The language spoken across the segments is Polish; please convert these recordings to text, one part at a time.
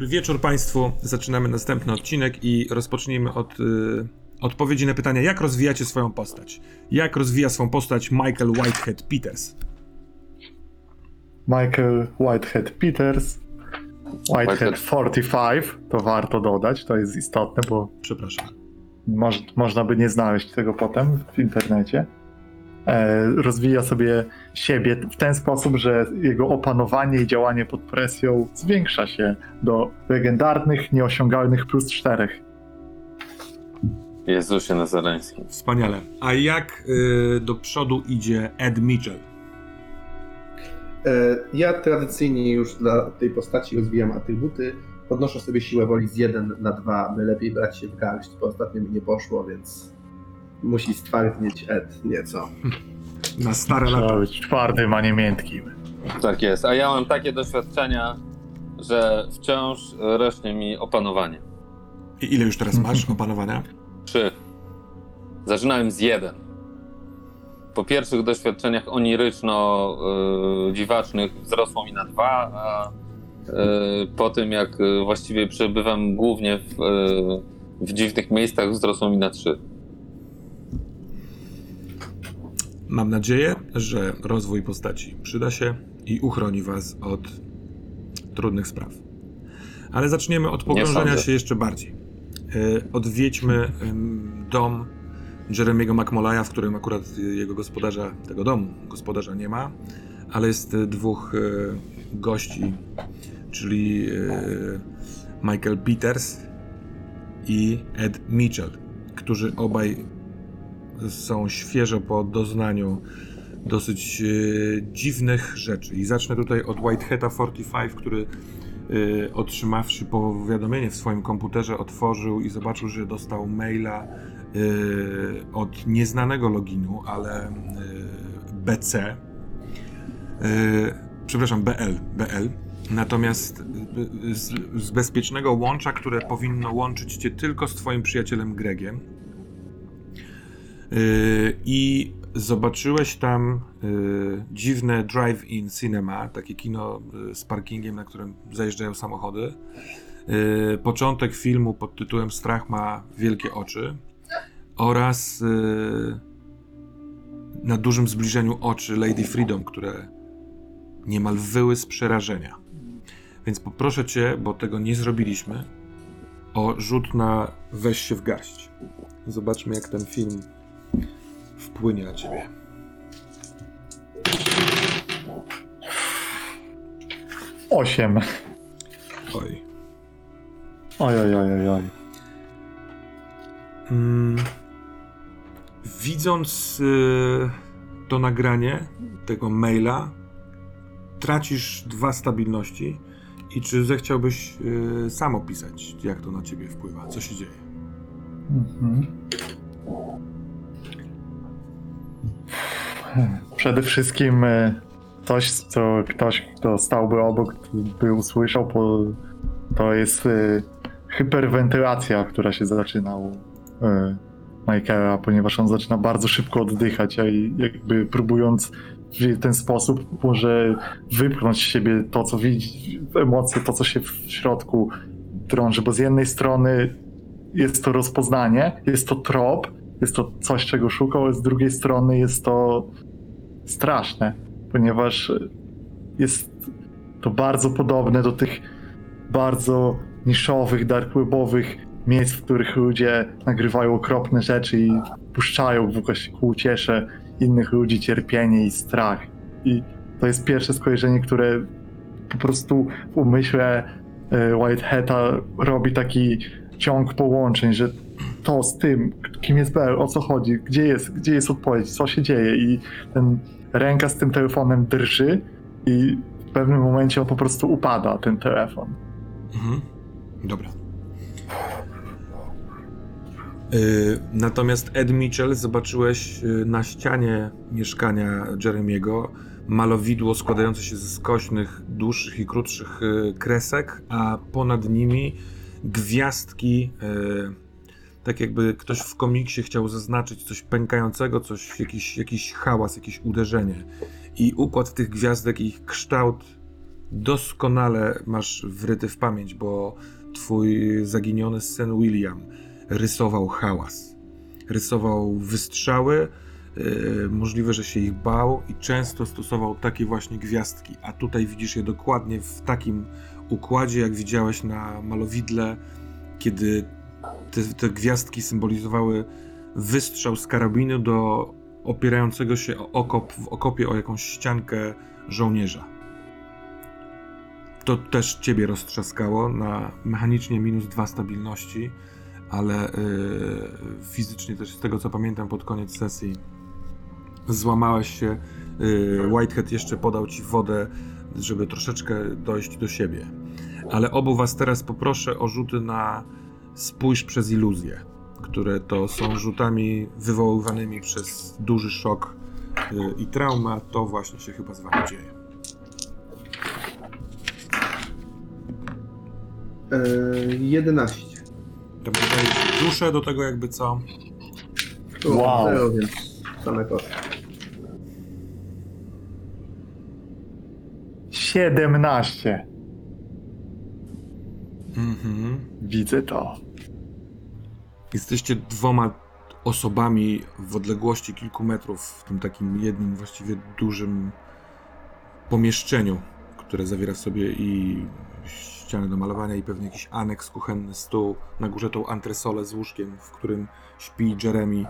Dobry wieczór Państwu. Zaczynamy następny odcinek i rozpocznijmy od y, odpowiedzi na pytanie, jak rozwijacie swoją postać. Jak rozwija swoją postać Michael Whitehead Peters? Michael Whitehead Peters. Whitehead 45, to warto dodać, to jest istotne, bo Przepraszam. moż, można by nie znaleźć tego potem w internecie. E, rozwija sobie siebie w ten sposób, że jego opanowanie i działanie pod presją zwiększa się do legendarnych, nieosiągalnych plus czterech. Jezusie Nazareński. Wspaniale. A jak y, do przodu idzie Ed Mitchell? E, Ja tradycyjnie już dla tej postaci rozwijam atrybuty. Podnoszę sobie siłę woli z 1 na 2. Najlepiej brać się w garść, bo ostatnio mi nie poszło, więc musi stwardnieć Ed nieco. Na stare Trzeba lata. być twardym, a nie miętkim. Tak jest. A ja mam takie doświadczenia, że wciąż rośnie mi opanowanie. I ile już teraz masz opanowania? Trzy. Zaczynałem z jeden. Po pierwszych doświadczeniach oniryczno-dziwacznych wzrosło mi na dwa, a y, po tym jak y, właściwie przebywam głównie w, y, w dziwnych miejscach wzrosło mi na trzy. Mam nadzieję, że rozwój postaci przyda się i uchroni was od trudnych spraw. Ale zaczniemy od pogrążenia się jeszcze bardziej. E, Odwiedźmy dom Jeremiego McMolaya, w którym akurat jego gospodarza, tego domu gospodarza nie ma, ale jest y, dwóch e, gości, czyli e, Michael Peters i Ed Mitchell, którzy obaj są świeżo po doznaniu dosyć e, dziwnych rzeczy. I zacznę tutaj od Whiteheada 45, który e, otrzymawszy powiadomienie w swoim komputerze, otworzył i zobaczył, że dostał maila e, od nieznanego loginu, ale BC. Przepraszam, BL. BL. Natomiast z, z bezpiecznego łącza, które powinno łączyć cię tylko z twoim przyjacielem Gregiem. Yy, I zobaczyłeś tam yy, dziwne drive-in cinema, takie kino yy, z parkingiem, na którym zajeżdżają samochody. Początek filmu pod tytułem Strach ma wielkie oczy oraz na dużym zbliżeniu oczy Lady Freedom, które niemal wyły z przerażenia. Więc poproszę cię, bo tego nie zrobiliśmy, o rzut na weź się w garść. Zobaczmy, jak ten film wpłynie na ciebie. Osiem. Oj. Oj, oj, oj, oj, oj. Mm. Widząc y, to nagranie tego maila, tracisz dwa stabilności. I czy zechciałbyś y, sam opisać, jak to na ciebie wpływa? Co się dzieje? Mhm. Przede wszystkim e, coś, co ktoś, kto stałby obok, by usłyszał, to jest e, hyperwentylacja, która się zaczyna u e, Michaela, ponieważ on zaczyna bardzo szybko oddychać, a jakby próbując w ten sposób może wypchnąć z siebie to, co widzi, emocje, to, co się w środku drąży, bo z jednej strony jest to rozpoznanie, jest to trop, jest to coś, czego szukał, ale z drugiej strony jest to straszne, ponieważ jest to bardzo podobne do tych bardzo niszowych, darkwebowych miejsc, w których ludzie nagrywają okropne rzeczy i puszczają w uciesze innych ludzi cierpienie i strach. I to jest pierwsze skojarzenie, które po prostu w umyśle e, Whiteheada robi taki ciąg połączeń, że to z tym, kim jest Bell, o co chodzi, gdzie jest, gdzie jest odpowiedź, co się dzieje i ten ręka z tym telefonem drży i w pewnym momencie on po prostu upada, ten telefon. Mhm. Dobra. Y, Natomiast Ed Mitchell zobaczyłeś y, na ścianie mieszkania Jeremiego malowidło składające się ze skośnych, dłuższych i krótszych y, kresek, a ponad nimi gwiazdki, y, tak jakby ktoś w komiksie chciał zaznaczyć coś pękającego, coś, jakiś, jakiś hałas, jakieś uderzenie. I układ tych gwiazdek i ich kształt doskonale masz wryty w pamięć, bo twój zaginiony syn William rysował hałas. Rysował wystrzały, yy, możliwe, że się ich bał i często stosował takie właśnie gwiazdki. A tutaj widzisz je dokładnie w takim układzie, jak widziałeś na malowidle, kiedy te, te gwiazdki symbolizowały wystrzał z karabinu do opierającego się okop, w okopie o jakąś ściankę żołnierza. To też ciebie roztrzaskało na mechanicznie minus dwa stabilności, ale yy, fizycznie też z tego co pamiętam pod koniec sesji złamałeś się. Yy, Whitehead jeszcze podał ci wodę, żeby troszeczkę dojść do siebie. Ale obu was teraz poproszę o rzuty na spójrz przez iluzję, które to są rzutami wywoływanymi przez duży szok yy, i trauma. To właśnie się chyba z wami dzieje. Yy, 11. To dodaję duszę do tego jakby co. Tu Wow. Zero, więc same koszty. 17. Mhm. Widzę to. Jesteście dwoma osobami w odległości kilku metrów w tym takim jednym właściwie dużym pomieszczeniu, które zawiera w sobie i ściany do malowania i pewnie jakiś aneks, kuchenny stół, na górze tą antresolę z łóżkiem, w którym śpi Jeremy.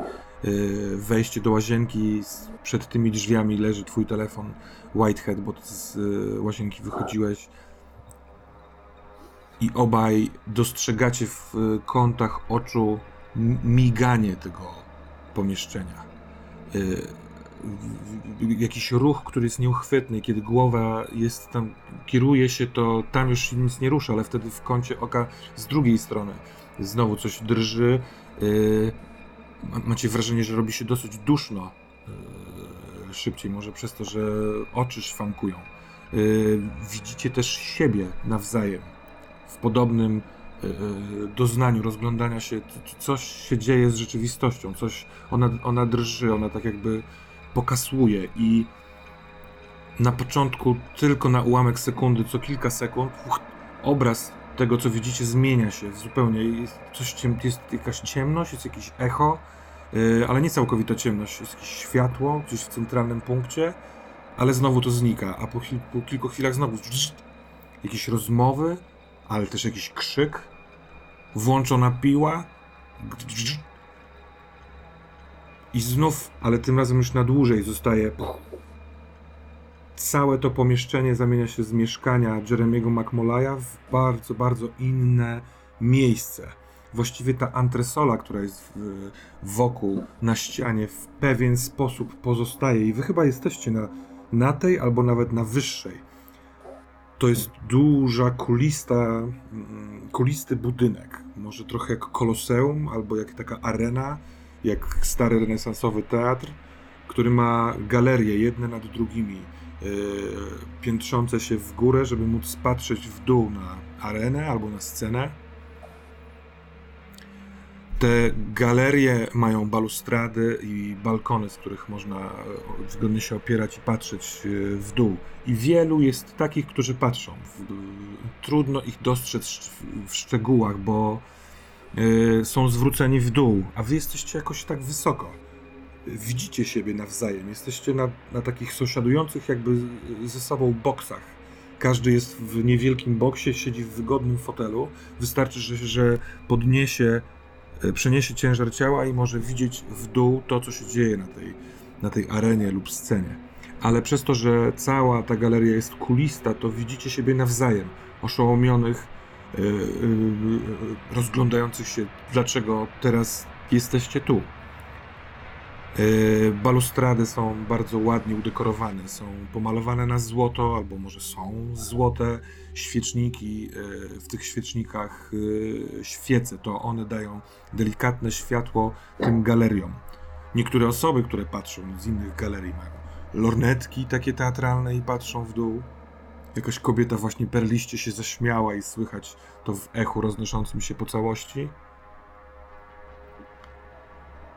Yy, Wejście do łazienki, przed tymi drzwiami leży twój telefon Whitehead, bo z yy, łazienki wychodziłeś i obaj dostrzegacie w y, kątach oczu miganie tego pomieszczenia. W- Jakiś ruch, który jest nieuchwytny, kiedy głowa jest tam, kieruje się, to tam już nic nie rusza, ale wtedy w kącie oka z drugiej strony znowu coś drży. ma- Macie wrażenie, że robi się dosyć duszno. Szybciej, może przez to, że oczy szwankują. Widzicie też siebie nawzajem w podobnym e, e, doznaniu rozglądania się, coś się dzieje z rzeczywistością, coś, ona, ona drży, ona tak jakby pokasłuje i na początku tylko na ułamek sekundy, co kilka sekund, uch, obraz tego, co widzicie, zmienia się zupełnie. Jest, coś jest jakaś ciemność, jest jakieś echo, e, ale nie całkowita ciemność, jest jakieś światło gdzieś w centralnym punkcie, ale znowu to znika, a po, chwil, po kilku chwilach znowu jakieś rozmowy, ale też jakiś krzyk, włączona piła i znów, ale tym razem już na dłużej zostaje. Całe to pomieszczenie zamienia się z mieszkania Jeremiego McMolaya w bardzo, bardzo inne miejsce. Właściwie ta antresola, która jest w, wokół, na ścianie, w pewien sposób pozostaje. I wy chyba jesteście na, na tej albo nawet na wyższej. To jest duża, kulista, mm, kulisty budynek. Może trochę jak koloseum, albo jak taka arena, jak stary renesansowy teatr, który ma galerie jedne nad drugimi, yy, piętrzące się w górę, żeby móc patrzeć w dół na arenę albo na scenę. Te galerie mają balustrady i balkony, z których można e, zgodnie się opierać i patrzeć e, w dół. I wielu jest takich, którzy patrzą. W- Trudno ich dostrzec w- szczegółach, bo e, są zwróceni w dół, a wy jesteście jakoś tak wysoko. Widzicie siebie nawzajem. Jesteście na, na takich sąsiadujących jakby ze sobą boksach. Każdy jest w niewielkim boksie, siedzi w wygodnym fotelu. Wystarczy, że, że podniesie e, przeniesie ciężar ciała i może widzieć w dół to, co się dzieje na tej, na tej arenie lub scenie. Ale przez to, że cała ta galeria jest kulista, to widzicie siebie nawzajem, oszołomionych, e, e, rozglądających się, dlaczego teraz jesteście tu. E, Balustrady są bardzo ładnie udekorowane, są pomalowane na złoto, albo może są złote świeczniki. e, W tych świecznikach e, świece, to one dają delikatne światło tym galeriom. Niektóre osoby, które patrzą z innych galerii, mają lornetki takie teatralne i patrzą w dół. Jakaś kobieta właśnie perliście się zaśmiała i słychać to w echu roznoszącym się po całości.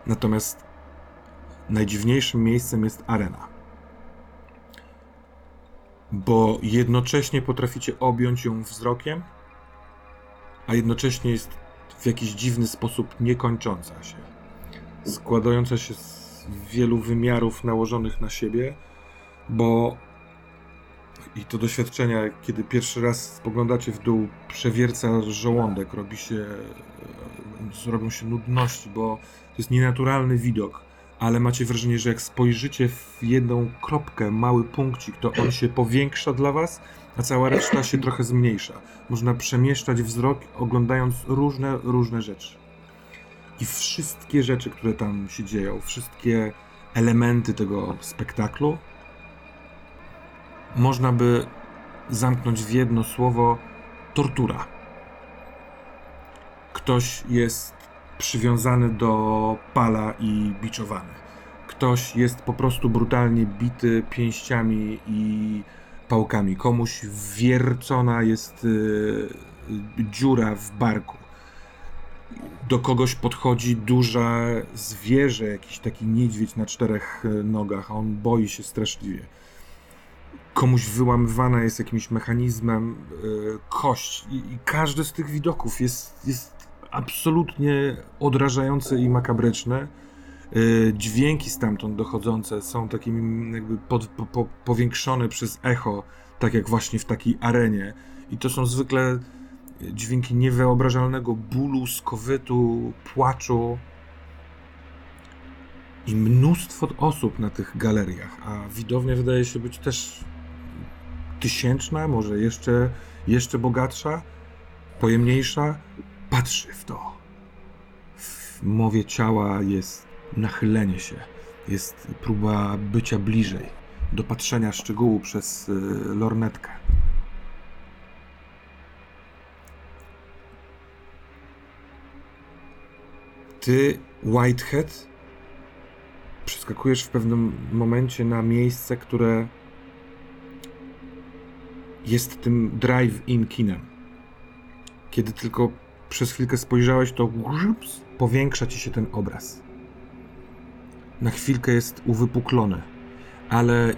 Natomiast najdziwniejszym miejscem jest arena. bo jednocześnie potraficie objąć ją wzrokiem, a jednocześnie jest w jakiś dziwny sposób niekończąca się. Składająca się z wielu wymiarów nałożonych na siebie, bo i to doświadczenia, kiedy pierwszy raz spoglądacie w dół, przewierca żołądek, robi się, e, robią się nudności, bo to jest nienaturalny widok, ale macie wrażenie, że jak spojrzycie w jedną kropkę, mały punkcik, to on się powiększa dla was, a cała reszta się trochę zmniejsza. Można przemieszczać wzrok, oglądając różne, różne rzeczy. I wszystkie rzeczy, które tam się dzieją, wszystkie elementy tego spektaklu, można by zamknąć w jedno słowo tortura. Ktoś jest przywiązany do pala i biczowany. Ktoś jest po prostu brutalnie bity pięściami i pałkami. Komuś wiercona jest y, dziura w barku. Do kogoś podchodzi duże zwierzę, jakiś taki niedźwiedź na czterech y, nogach, a on boi się straszliwie komuś wyłamywana jest jakimś mechanizmem y, kość. I, każdy z tych widoków jest, jest absolutnie odrażające i makabryczne. Y, dźwięki stamtąd dochodzące są takimi jakby pod, po, po, powiększone przez echo, tak jak właśnie w takiej arenie. I to są zwykle dźwięki niewyobrażalnego bólu, skowytu, płaczu. I mnóstwo osób na tych galeriach, a widownia wydaje się być też tysięczna, może jeszcze, jeszcze bogatsza, pojemniejsza, patrzy w to. W mowie ciała jest nachylenie się, jest próba bycia bliżej, dopatrzenia szczegółu przez y, lornetkę. Ty, Whitehead, przeskakujesz w pewnym momencie na miejsce, które jest tym drive-in kinem. Kiedy tylko przez chwilkę spojrzałeś, to powiększa ci się ten obraz. Na chwilkę jest uwypuklony, ale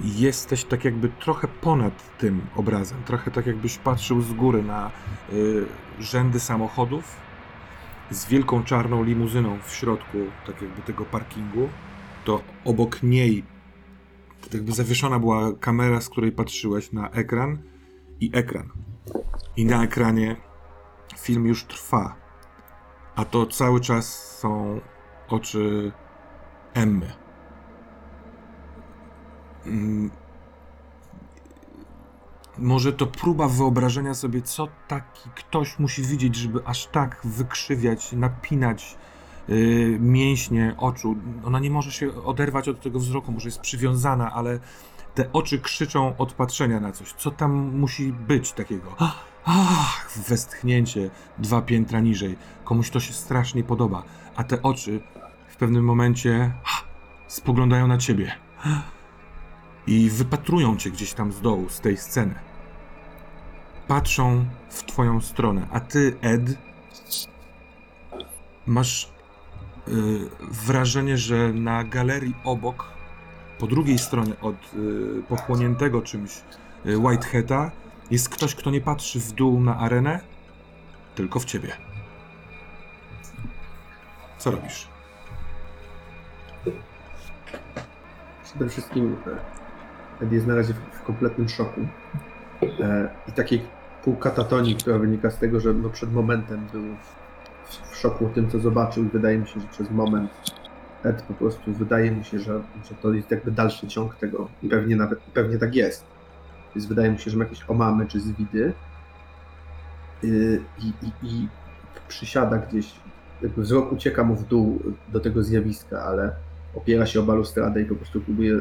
jesteś tak jakby trochę ponad tym obrazem. Trochę tak jakbyś patrzył z góry na y, rzędy samochodów z wielką czarną limuzyną w środku tak jakby tego parkingu. To obok niej tak jakby zawieszona była kamera, z której patrzyłeś na ekran i ekran. I na ekranie film już trwa, a to cały czas są oczy Emmy. Mm. Może to próba wyobrażenia sobie, co taki ktoś musi widzieć, żeby aż tak wykrzywiać, napinać yy, mięśnie oczu. Ona nie może się oderwać od tego wzroku, może jest przywiązana, ale te oczy krzyczą od patrzenia na coś. Co tam musi być takiego? Ach, westchnięcie dwa piętra niżej. Komuś to się strasznie podoba, a te oczy w pewnym momencie ah, spoglądają na ciebie i wypatrują cię gdzieś tam z dołu, z tej sceny. Patrzą w twoją stronę, a ty, Ed, masz y, wrażenie, że na galerii obok, po drugiej stronie od y, pochłoniętego czymś y, Whiteheada, jest ktoś, kto nie patrzy w dół na arenę, tylko w ciebie. Co robisz? Przede wszystkim e, Ed jest na razie w, w kompletnym szoku. E, I takiej półkatatonii, która wynika z tego, że no przed momentem był w, w szoku tym, co zobaczył i wydaje mi się, że przez moment Ed po prostu wydaje mu się, że, że to jest jakby dalszy ciąg tego i pewnie nawet pewnie tak jest. Więc wydaje mi się, że ma jakieś omamy czy zwidy y, i, i, i przysiada gdzieś, jakby wzrok ucieka mu w dół do tego zjawiska, ale opiera się o balustradę i po prostu próbuje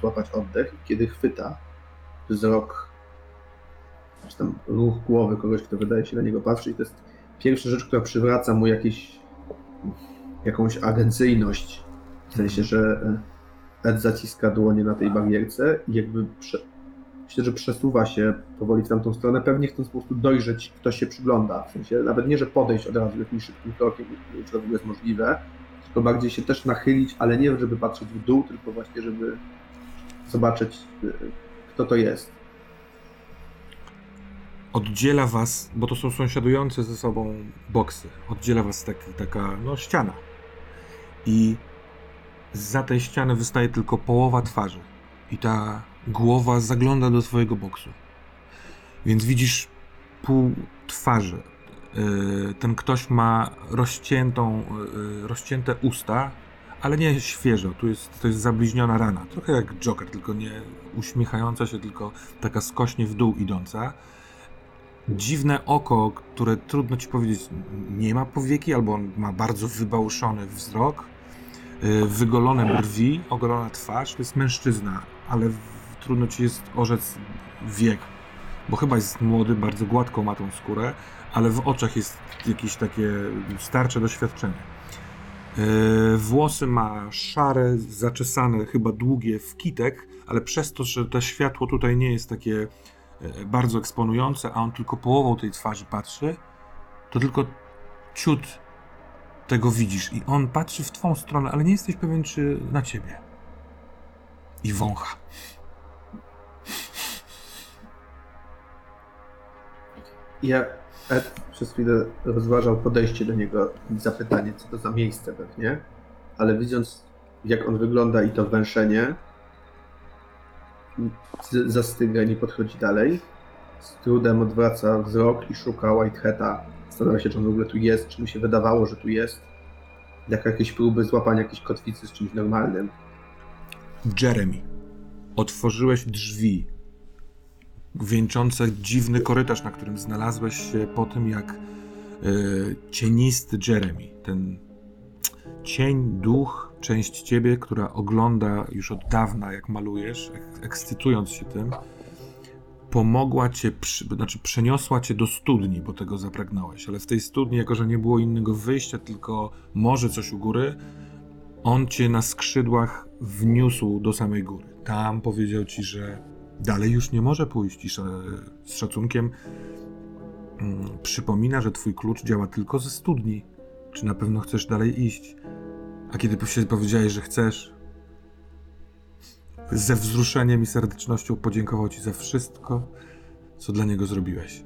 złapać oddech. Kiedy chwyta wzrok, czy tam ruch głowy kogoś, kto wydaje się na niego patrzeć, to jest pierwsza rzecz, która przywraca mu jakieś, jakąś agencyjność. W sensie, że Ed zaciska dłonie na tej barierce i jakby myślę, że przesuwa się powoli w tamtą stronę, pewnie chcąc po prostu dojrzeć, kto się przygląda. W sensie nawet nie, że podejść od razu jakimś szybkim krokiem, czy to w ogóle jest możliwe, tylko bardziej się też nachylić, ale nie żeby patrzeć w dół, tylko właśnie żeby zobaczyć, y, kto to jest. Oddziela was, bo to są sąsiadujące ze sobą boksy. Oddziela was taki, taka no, ściana. I za tej ściany wystaje tylko połowa twarzy. I ta głowa zagląda do twojego boksu. Więc widzisz pół twarzy. Yy, Ten ktoś ma rozciętą, yy, rozcięte usta, ale nie świeżo. Tu jest, to jest zabliźniona rana. Trochę jak Joker, tylko nie uśmiechająca się, tylko taka skośnie w dół idąca. Dziwne oko, które trudno ci powiedzieć, nie ma powieki, albo on ma bardzo wybałuszony wzrok. Wygolone brwi, ogolona twarz. To jest mężczyzna, ale trudno ci jest orzec wiek, bo chyba jest młody, bardzo gładką ma tą skórę, ale w oczach jest jakieś takie starcze doświadczenie. Yy, Włosy ma szare, zaczesane, chyba długie w kitek, ale przez to, że to światło tutaj nie jest takie yy, bardzo eksponujące, a on tylko połową tej twarzy patrzy, to tylko ciut tego widzisz. I on patrzy w twą stronę, ale nie jesteś pewien, czy na ciebie. I wącha. Ja Ed przez chwilę rozważał podejście do niego i zapytanie, co to za miejsce pewnie, ale widząc jak on wygląda i to węszenie, z- zastyga, nie podchodzi dalej. Z trudem odwraca wzrok i szuka Whiteheada. Zastanawia się, czy on w ogóle tu jest, czy mu się wydawało, że tu jest. Jak jakieś próby złapania jakiejś kotwicy z czymś normalnym. Jeremy, otworzyłeś drzwi wieńczące dziwny korytarz, na którym znalazłeś się po tym, jak e, cienisty Jeremy, ten cień, duch, część ciebie, która ogląda już od dawna, jak malujesz, ek- ekscytując się tym, pomogła cię, przy, znaczy przeniosła cię do studni, bo tego zapragnąłeś, ale w tej studni, jako że nie było innego wyjścia, tylko może coś u góry, on cię na skrzydłach wniósł do samej góry. Tam powiedział ci, że dalej już nie może pójść i sz- z szacunkiem mm, przypomina, że twój klucz działa tylko ze studni. Czy na pewno chcesz dalej iść? A kiedy powiedziałeś, że chcesz, ze wzruszeniem i serdecznością podziękował ci za wszystko, co dla niego zrobiłeś.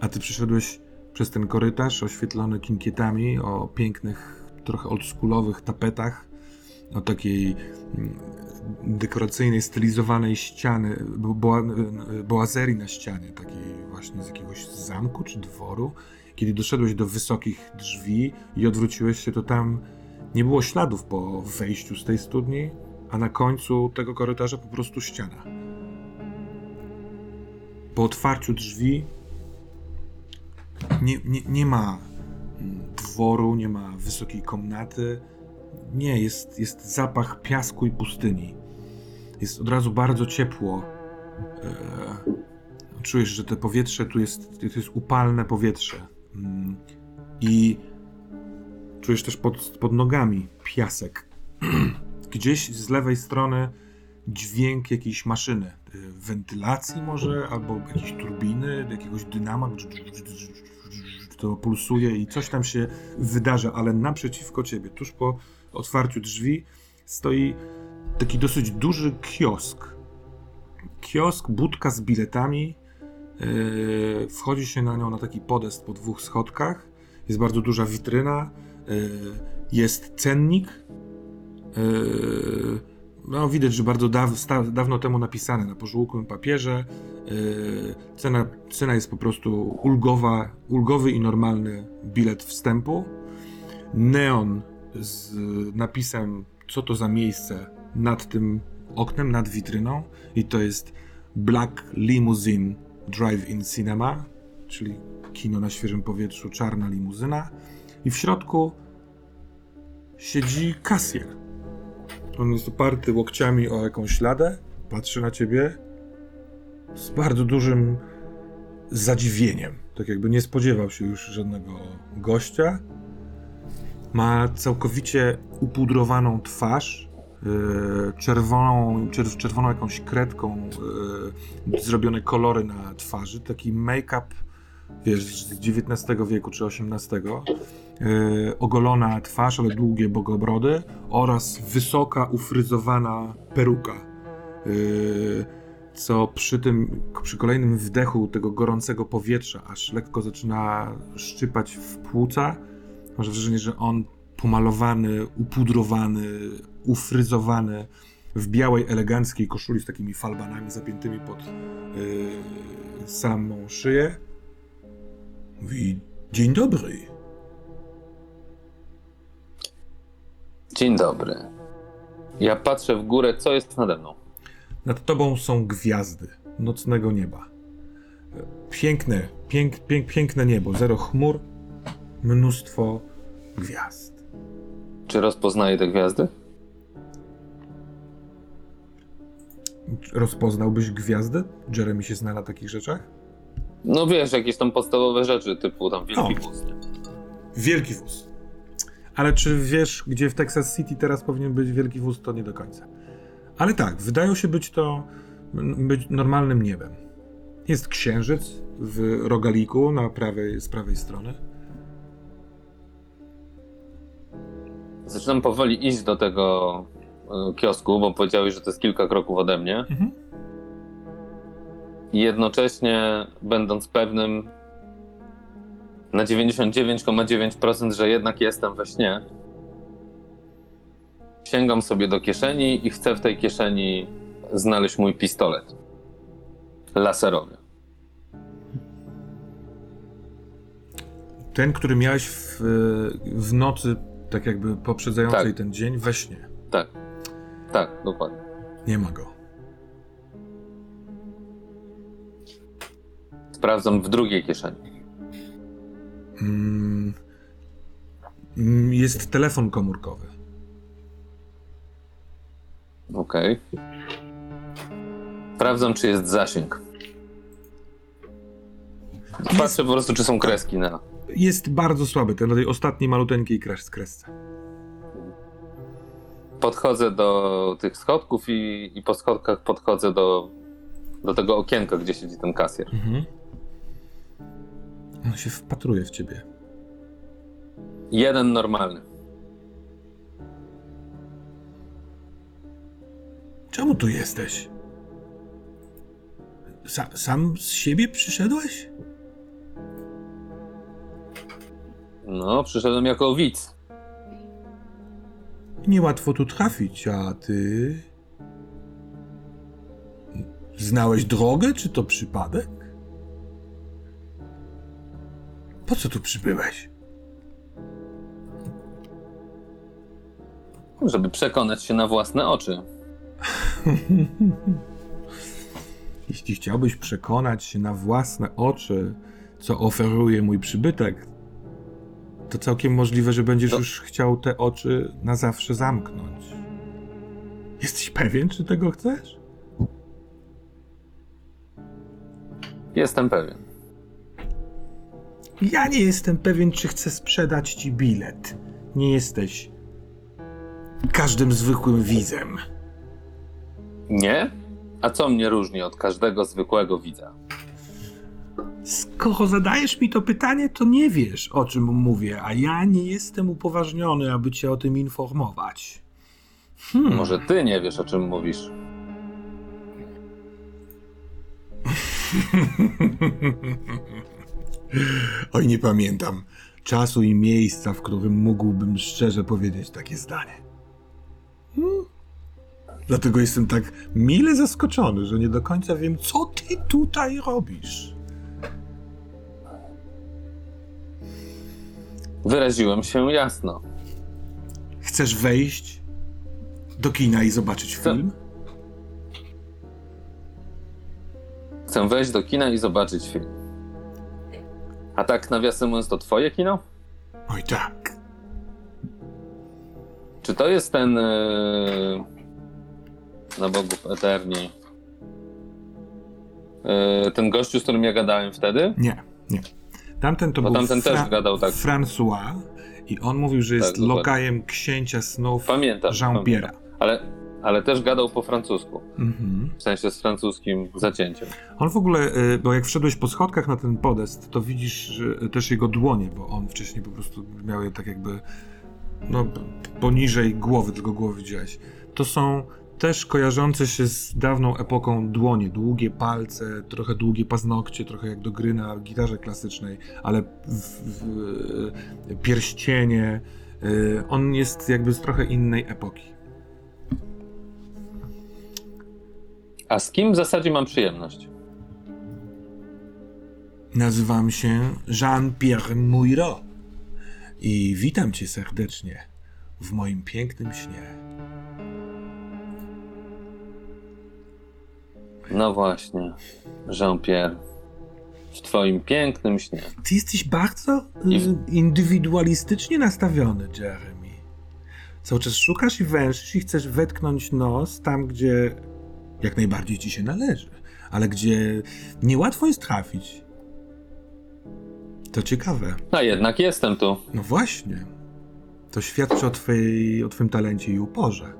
A ty przyszedłeś przez ten korytarz oświetlony kinkietami o pięknych, trochę oldschoolowych tapetach, o takiej mm, dekoracyjnej, stylizowanej ściany, boa, boazerii na ścianie, takiej właśnie z jakiegoś zamku czy dworu. Kiedy doszedłeś do wysokich drzwi i odwróciłeś się, to tam nie było śladów po wejściu z tej studni, a na końcu tego korytarza po prostu ściana. Po otwarciu drzwi nie, nie, nie ma mm, dworu, nie ma wysokiej komnaty. Nie, jest, jest zapach piasku i pustyni. Jest od razu bardzo ciepło. E, czujesz, że to powietrze tu jest, to jest upalne powietrze. Mm, I czujesz też pod, pod nogami piasek. Gdzieś z lewej strony dźwięk jakiejś maszyny. e, Wentylacji może, albo jakiejś turbiny, jakiegoś dynama. To pulsuje i coś tam się wydarza, ale naprzeciwko ciebie, tuż po otwarciu drzwi, stoi taki dosyć duży kiosk. Kiosk, budka z biletami. Yy, wchodzi się na nią na taki podest po dwóch schodkach. Jest bardzo duża witryna. Yy, jest cennik. Yy, no, widać, że bardzo daw, sta, dawno temu napisane na pożółkłym papierze. Cena, cena jest po prostu ulgowa, ulgowy i normalny bilet wstępu. Neon z napisem, co to za miejsce nad tym oknem, nad witryną. I to jest Black Limousine Drive-In Cinema, czyli kino na świeżym powietrzu, czarna limuzyna. I w środku siedzi kasjer. On jest oparty łokciami o jakąś ladę, patrzy na ciebie z bardzo dużym zadziwieniem. Tak jakby nie spodziewał się już żadnego gościa. Ma całkowicie upudrowaną twarz, yy, czerwoną, czer- czerwoną jakąś kredką, yy, zrobione kolory na twarzy, taki make-up, wiesz, z XIX wieku czy XVIII. Yy, ogolona twarz, ale długie bogobrody oraz wysoka, ufryzowana peruka. Co przy tym, przy kolejnym wdechu tego gorącego powietrza, aż lekko zaczyna szczypać w płuca, masz wrażenie, że on pomalowany, upudrowany, ufryzowany, w białej, eleganckiej koszuli z takimi falbanami zapiętymi pod yy, samą szyję. Mówi, dzień dobry. Dzień dobry. Ja patrzę w górę, co jest nade mną. Nad tobą są gwiazdy nocnego nieba. Piękne, pięk, pięk, piękne niebo, zero chmur, mnóstwo gwiazd. Czy rozpoznaję te gwiazdy? Rozpoznałbyś gwiazdy? Jeremy się zna na takich rzeczach? No wiesz, jakieś tam podstawowe rzeczy, typu tam wielki O. wóz. nie? Wielki wóz. Ale czy wiesz, gdzie w Texas City teraz powinien być wielki wóz, to nie do końca. Ale tak, wydają się być to być normalnym niebem. Jest księżyc w rogaliku na prawej, z prawej strony. Zaczynam powoli iść do tego e, kiosku, bo powiedziałeś, że to jest kilka kroków ode mnie. Mhm. I jednocześnie będąc pewnym na 99,9%, że jednak jestem we śnie, sięgam sobie do kieszeni i chcę w tej kieszeni znaleźć mój pistolet laserowy. Ten, który miałeś w, w nocy, tak jakby poprzedzającej Tak. ten dzień, we śnie. Tak, tak, dokładnie. Nie ma go. Sprawdzam w drugiej kieszeni. Mm, mm, jest telefon komórkowy. Okej. Sprawdzam, czy jest zasięg. Patrzę po prostu, czy są kreski na. Jest bardzo słaby, ten na tej ostatniej maluteńkiej kres, kresce. Podchodzę do tych schodków i, i po schodkach podchodzę do, do tego okienka, gdzie siedzi ten kasjer. Mhm. On się wpatruje w ciebie. Jeden normalny. Czemu tu jesteś? Sa, sam z siebie przyszedłeś? No, przyszedłem jako widz. Niełatwo tu trafić, a ty. Znałeś drogę, czy to przypadek? Po co tu przybyłeś? Żeby przekonać się na własne oczy. Jeśli chciałbyś przekonać się na własne oczy, co oferuje mój przybytek, to całkiem możliwe, że będziesz To- już chciał te oczy na zawsze zamknąć. Jesteś pewien, czy tego chcesz? Jestem pewien. Ja nie jestem pewien, czy chcę sprzedać ci bilet. Nie jesteś każdym zwykłym widzem. Nie? A co mnie różni od każdego zwykłego widza? Skoro zadajesz mi to pytanie, to nie wiesz, o czym mówię, a ja nie jestem upoważniony, aby cię o tym informować. Hmm. Może ty nie wiesz, o czym mówisz. Oj, nie pamiętam czasu i miejsca, w którym mógłbym szczerze powiedzieć takie zdanie. Hmm. Dlatego jestem tak mile zaskoczony, że nie do końca wiem, co ty tutaj robisz. Wyraziłem się jasno. Chcesz wejść do kina i zobaczyć Chcę. film? Chcę wejść do kina i zobaczyć film. A tak nawiasem mówiąc, to twoje kino? Oj tak. Czy to jest ten... Yy... Na bogów eterni. Yy, ten gościu, z którym ja gadałem wtedy? Nie, nie. Tamten to Bo był tamten też gadał tak. François i on mówił, że jest dokładnie. lokajem księcia snów Pamiętam. Jean-Pierre'a. pamiętam. Ale, ale też gadał po francusku. Mhm. W sensie z francuskim zacięciem. On w ogóle, y, bo jak wszedłeś po schodkach na ten podest, to widzisz też jego dłonie, bo on wcześniej po prostu miał je tak jakby no, poniżej głowy, tylko głowy widziałeś. To są też kojarzące się z dawną epoką dłonie. Długie palce, trochę długie paznokcie, trochę jak do gry na gitarze klasycznej, ale w, w, pierścienie. Y, On jest jakby z trochę innej epoki. A z kim w zasadzie mam przyjemność? Nazywam się Jean-Pierre Mouilleau i witam cię serdecznie w moim pięknym śnie. No właśnie, Jean-Pierre. W twoim pięknym śnie. Ty jesteś bardzo I- y, indywidualistycznie nastawiony, Jeremy. Cały czas szukasz i węszysz i chcesz wetknąć nos tam, gdzie jak najbardziej ci się należy, ale gdzie niełatwo jest trafić. To ciekawe. A jednak jestem tu. No właśnie. To świadczy o, twej, o twym talencie i uporze.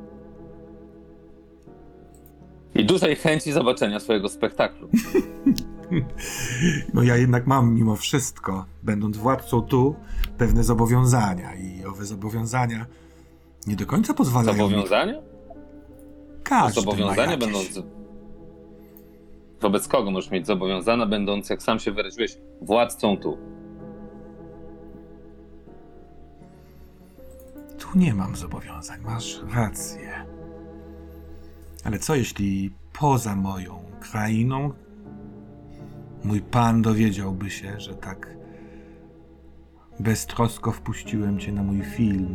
I dużej chęci zobaczenia swojego spektaklu. No ja jednak mam mimo wszystko, będąc władcą tu, pewne zobowiązania i owe zobowiązania nie do końca pozwalają mi... Zobowiązania? Każdy Zobowiązania jakieś. będąc. Wobec kogo możesz mieć zobowiązania, będąc, jak sam się wyraziłeś, władcą tu? Tu nie mam zobowiązań, masz rację. Ale co jeśli poza moją krainą mój pan dowiedziałby się, że tak beztrosko wpuściłem cię na mój film?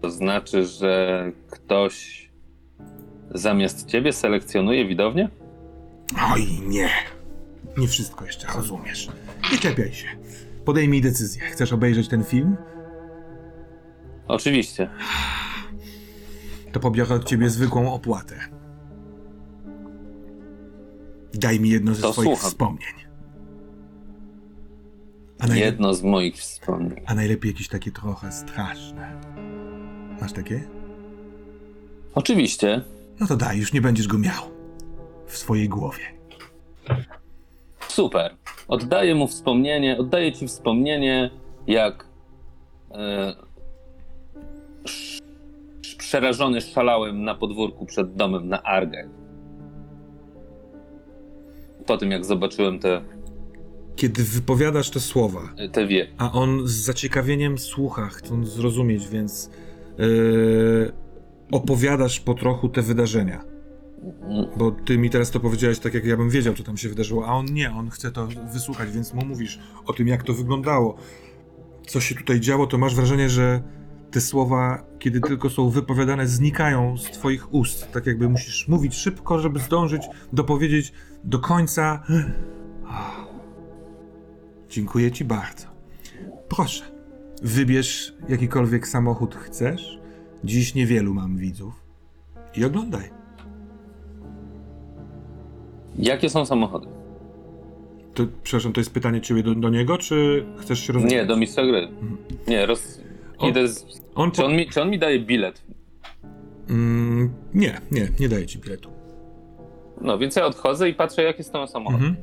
To znaczy, że ktoś zamiast ciebie selekcjonuje widownię? Oj, nie. Nie wszystko jeszcze rozumiesz. Nie czepiaj się. Podejmij decyzję. Chcesz obejrzeć ten film? Oczywiście. To pobiorę od ciebie zwykłą opłatę. Daj mi jedno ze To swoich słucham. wspomnień. Najle- Jedno z moich wspomnień. a najlepiej jakieś takie trochę straszne. Masz takie? Oczywiście. No to daj, już nie będziesz go miał. W swojej głowie. Super. Oddaję mu wspomnienie, oddaję ci wspomnienie, jak e, przerażony szalałem na podwórku przed domem na Argę. Po tym, jak zobaczyłem te, Kiedy wypowiadasz te słowa, te wie. a on z zaciekawieniem słucha, chcąc zrozumieć, więc yy, opowiadasz po trochu te wydarzenia. Bo ty mi teraz to powiedziałeś tak, jak ja bym wiedział, co tam się wydarzyło, a on nie, on chce to wysłuchać, więc mu mówisz o tym, jak to wyglądało, co się tutaj działo, to masz wrażenie, że te słowa, kiedy tylko są wypowiadane, znikają z twoich ust. Tak jakby musisz mówić szybko, żeby zdążyć dopowiedzieć do końca. Dziękuję ci bardzo. Proszę, wybierz jakikolwiek samochód chcesz. Dziś niewielu mam widzów. I oglądaj. Jakie są samochody? To, przepraszam, to jest pytanie ciebie do, do niego, czy chcesz się rozwijać? Nie, do mistrza gry. Nie, roz... O, Idę z... On czy, po... on mi, czy on mi daje bilet? mm, nie, nie, nie daje ci biletu. No, więc ja odchodzę i patrzę, jakie są samochody. Mhm.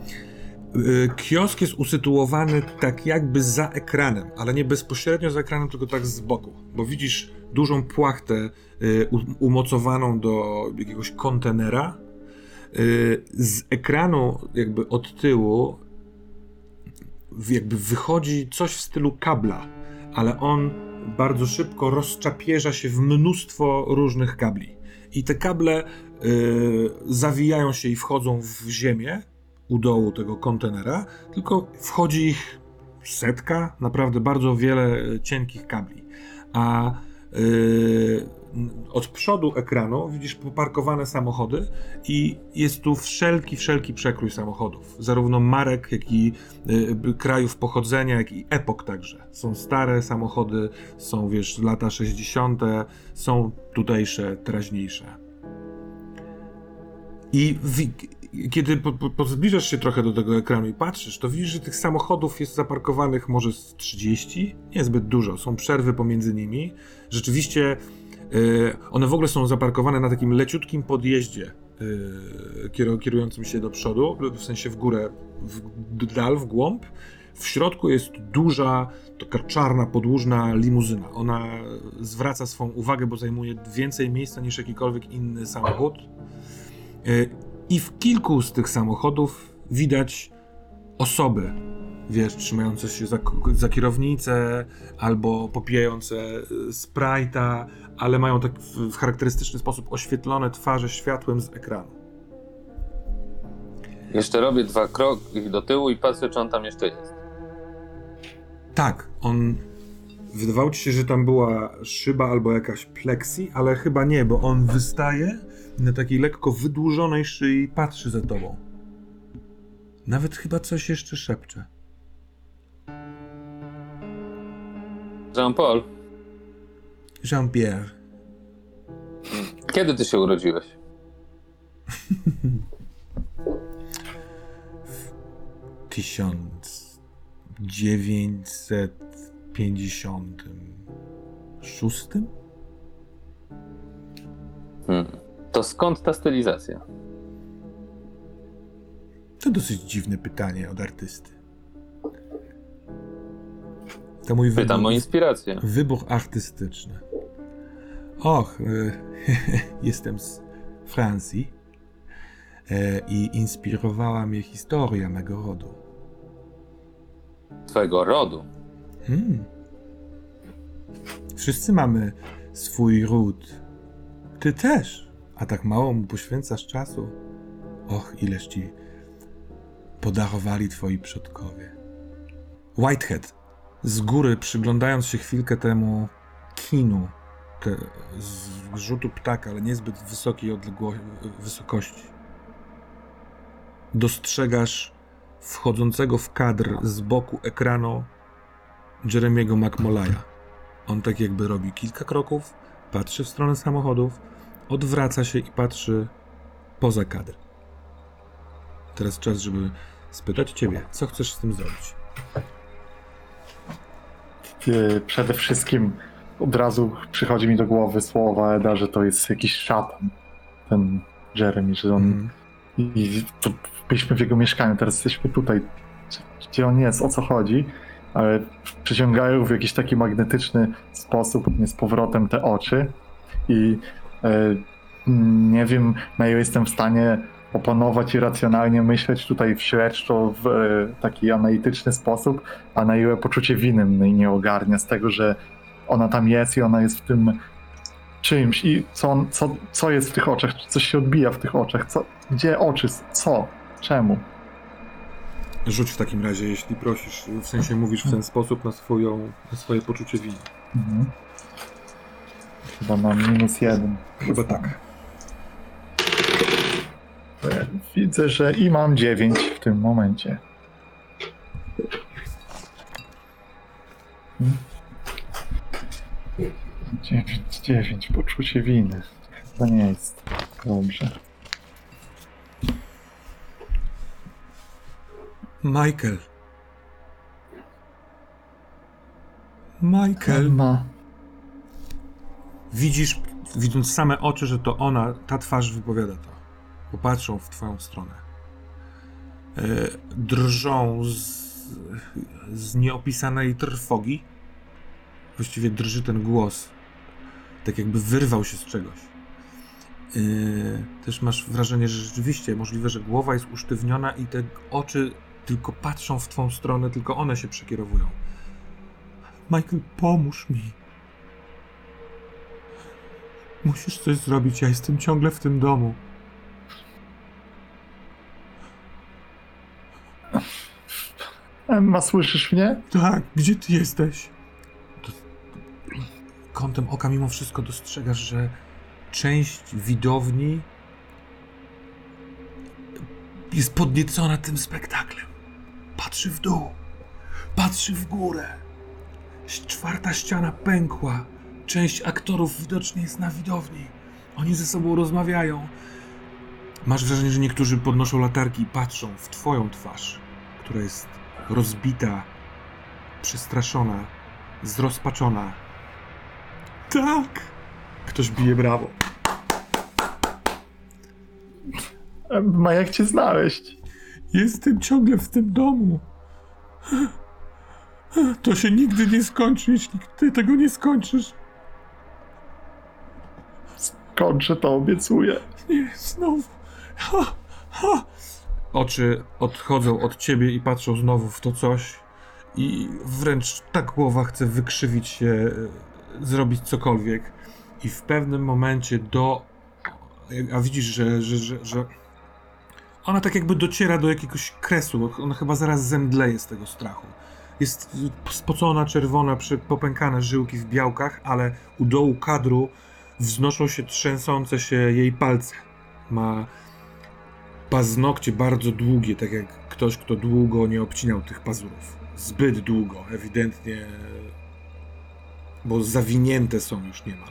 Y, Kiosk jest usytuowany tak jakby za ekranem, ale nie bezpośrednio za ekranem, tylko tak z boku, bo widzisz dużą płachtę y, u- umocowaną do jakiegoś kontenera. Y, Z ekranu jakby od tyłu w- jakby wychodzi coś w stylu kabla, ale on bardzo szybko rozczapierza się w mnóstwo różnych kabli. I te kable y, zawijają się i wchodzą w ziemię u dołu tego kontenera, tylko wchodzi ich setka, naprawdę bardzo wiele e, cienkich kabli. A y, od przodu ekranu widzisz poparkowane samochody i jest tu wszelki, wszelki przekrój samochodów. Zarówno marek, jak i y, krajów pochodzenia, jak i epok także. Są stare samochody, są wiesz, lata 60., są tutejsze, teraźniejsze. I kiedy po, po, zbliżasz się trochę do tego ekranu i patrzysz, to widzisz, że tych samochodów jest zaparkowanych może z 30, niezbyt dużo. Są przerwy pomiędzy nimi. Rzeczywiście one w ogóle są zaparkowane na takim leciutkim podjeździe kieru- kierującym się do przodu, w sensie w górę, w dal, w głąb. W środku jest duża, taka czarna, podłużna limuzyna. Ona zwraca swą uwagę, bo zajmuje więcej miejsca niż jakikolwiek inny samochód. Y, I w kilku z tych samochodów widać osoby, wiesz, trzymające się za, za kierownicę albo popijające Sprite'a, ale mają tak w, charakterystyczny sposób oświetlone twarze światłem z ekranu. Jeszcze robię dwa kroki do tyłu i patrzę, czy on tam jeszcze jest. Tak, on. Wydawało ci się, że tam była szyba albo jakaś pleksji, ale chyba nie, bo on wystaje i na takiej lekko wydłużonej szyi patrzy za tobą. Nawet chyba coś jeszcze szepcze. Jean-Paul, Jean-Pierre. kiedy ty się urodziłeś? Pięćdziesiątym szóstym? Hmm. To skąd ta stylizacja? To dosyć dziwne pytanie od artysty. To mój Pytam wybuch- o inspirację. Wybuch artystyczny. Och, e, jestem z Francji e, i inspirowała mnie historia mego rodu. Twojego rodu. Hmm. Wszyscy mamy swój ród. Ty też, a tak mało mu poświęcasz czasu. Och, ileż ci podarowali twoi przodkowie. Whitehead, z góry przyglądając się chwilkę temu kinu, z rzutu ptaka, ale niezbyt wysokiej odległo- wysokości, dostrzegasz wchodzącego w kadr z boku ekranu Jeremiego McMolaya. On tak jakby robi kilka kroków, patrzy w stronę samochodów, odwraca się i patrzy poza kadr. Teraz czas, żeby spytać ciebie, co chcesz z tym zrobić? Przede wszystkim od razu przychodzi mi do głowy słowa Eda, że to jest jakiś szatan. Ten Jeremy, że on. I i to byliśmy w jego mieszkaniu, teraz jesteśmy tutaj. Gdzie on jest, o co chodzi? Ale przyciągają w jakiś taki magnetyczny sposób mnie z powrotem te oczy. I e, nie wiem, na ile jestem w stanie opanować i racjonalnie myśleć tutaj w śledczo w e, taki analityczny sposób, a na ile poczucie winy mnie nie ogarnia z tego, że ona tam jest i ona jest w tym czymś i co, on, co, co jest w tych oczach, czy coś się odbija w tych oczach, co, gdzie oczy, co, czemu? Rzuć w takim razie, jeśli prosisz, w sensie mówisz w ten sposób na, swoją, na swoje poczucie winy. Mhm. Chyba mam minus jeden. Chyba tak. Widzę, że i mam dziewięć w tym momencie. Hmm. Dziewięć, dziewięć, poczucie winy. To nie jest dobrze. Michael. Michael. Ma. Widzisz, widząc same oczy, że to ona, ta twarz wypowiada to. Popatrzą w twoją stronę. E, drżą z, z nieopisanej trwogi. Właściwie drży ten głos. Tak jakby wyrwał się z czegoś. E, też masz wrażenie, że rzeczywiście możliwe, że głowa jest usztywniona i te oczy tylko patrzą w twą stronę, tylko one się przekierowują. Michael, pomóż mi. Musisz coś zrobić, ja jestem ciągle w tym domu. Emma, słyszysz mnie? Tak, gdzie ty jesteś? Kątem oka mimo wszystko dostrzegasz, że część widowni jest podniecona tym spektaklem. Patrzy w dół, patrzy w górę. Czwarta ściana pękła. Część aktorów widocznie jest na widowni. Oni ze sobą rozmawiają. Masz wrażenie, że niektórzy podnoszą latarki i patrzą w twoją twarz, która jest rozbita, przestraszona, zrozpaczona. Tak! Ktoś bije brawo. Emma, jak cię znaleźć? Jestem ciągle w tym domu. To się nigdy nie skończy, jeśli ty tego nie skończysz. Kończę to, obiecuję. Nie, znowu. Ha, ha. Oczy odchodzą od ciebie i patrzą znowu w to coś. I wręcz ta głowa chce wykrzywić się, zrobić cokolwiek. I w pewnym momencie do. A widzisz, że, że, że, że. Ona tak jakby dociera do jakiegoś kresu. Ona chyba zaraz zemdleje z tego strachu. Jest spocona, czerwona, popękane żyłki w białkach, ale u dołu kadru wznoszą się trzęsące się jej palce. Ma paznokcie bardzo długie, tak jak ktoś, kto długo nie obcinał tych pazurów. Zbyt długo, ewidentnie, bo zawinięte są już niemal.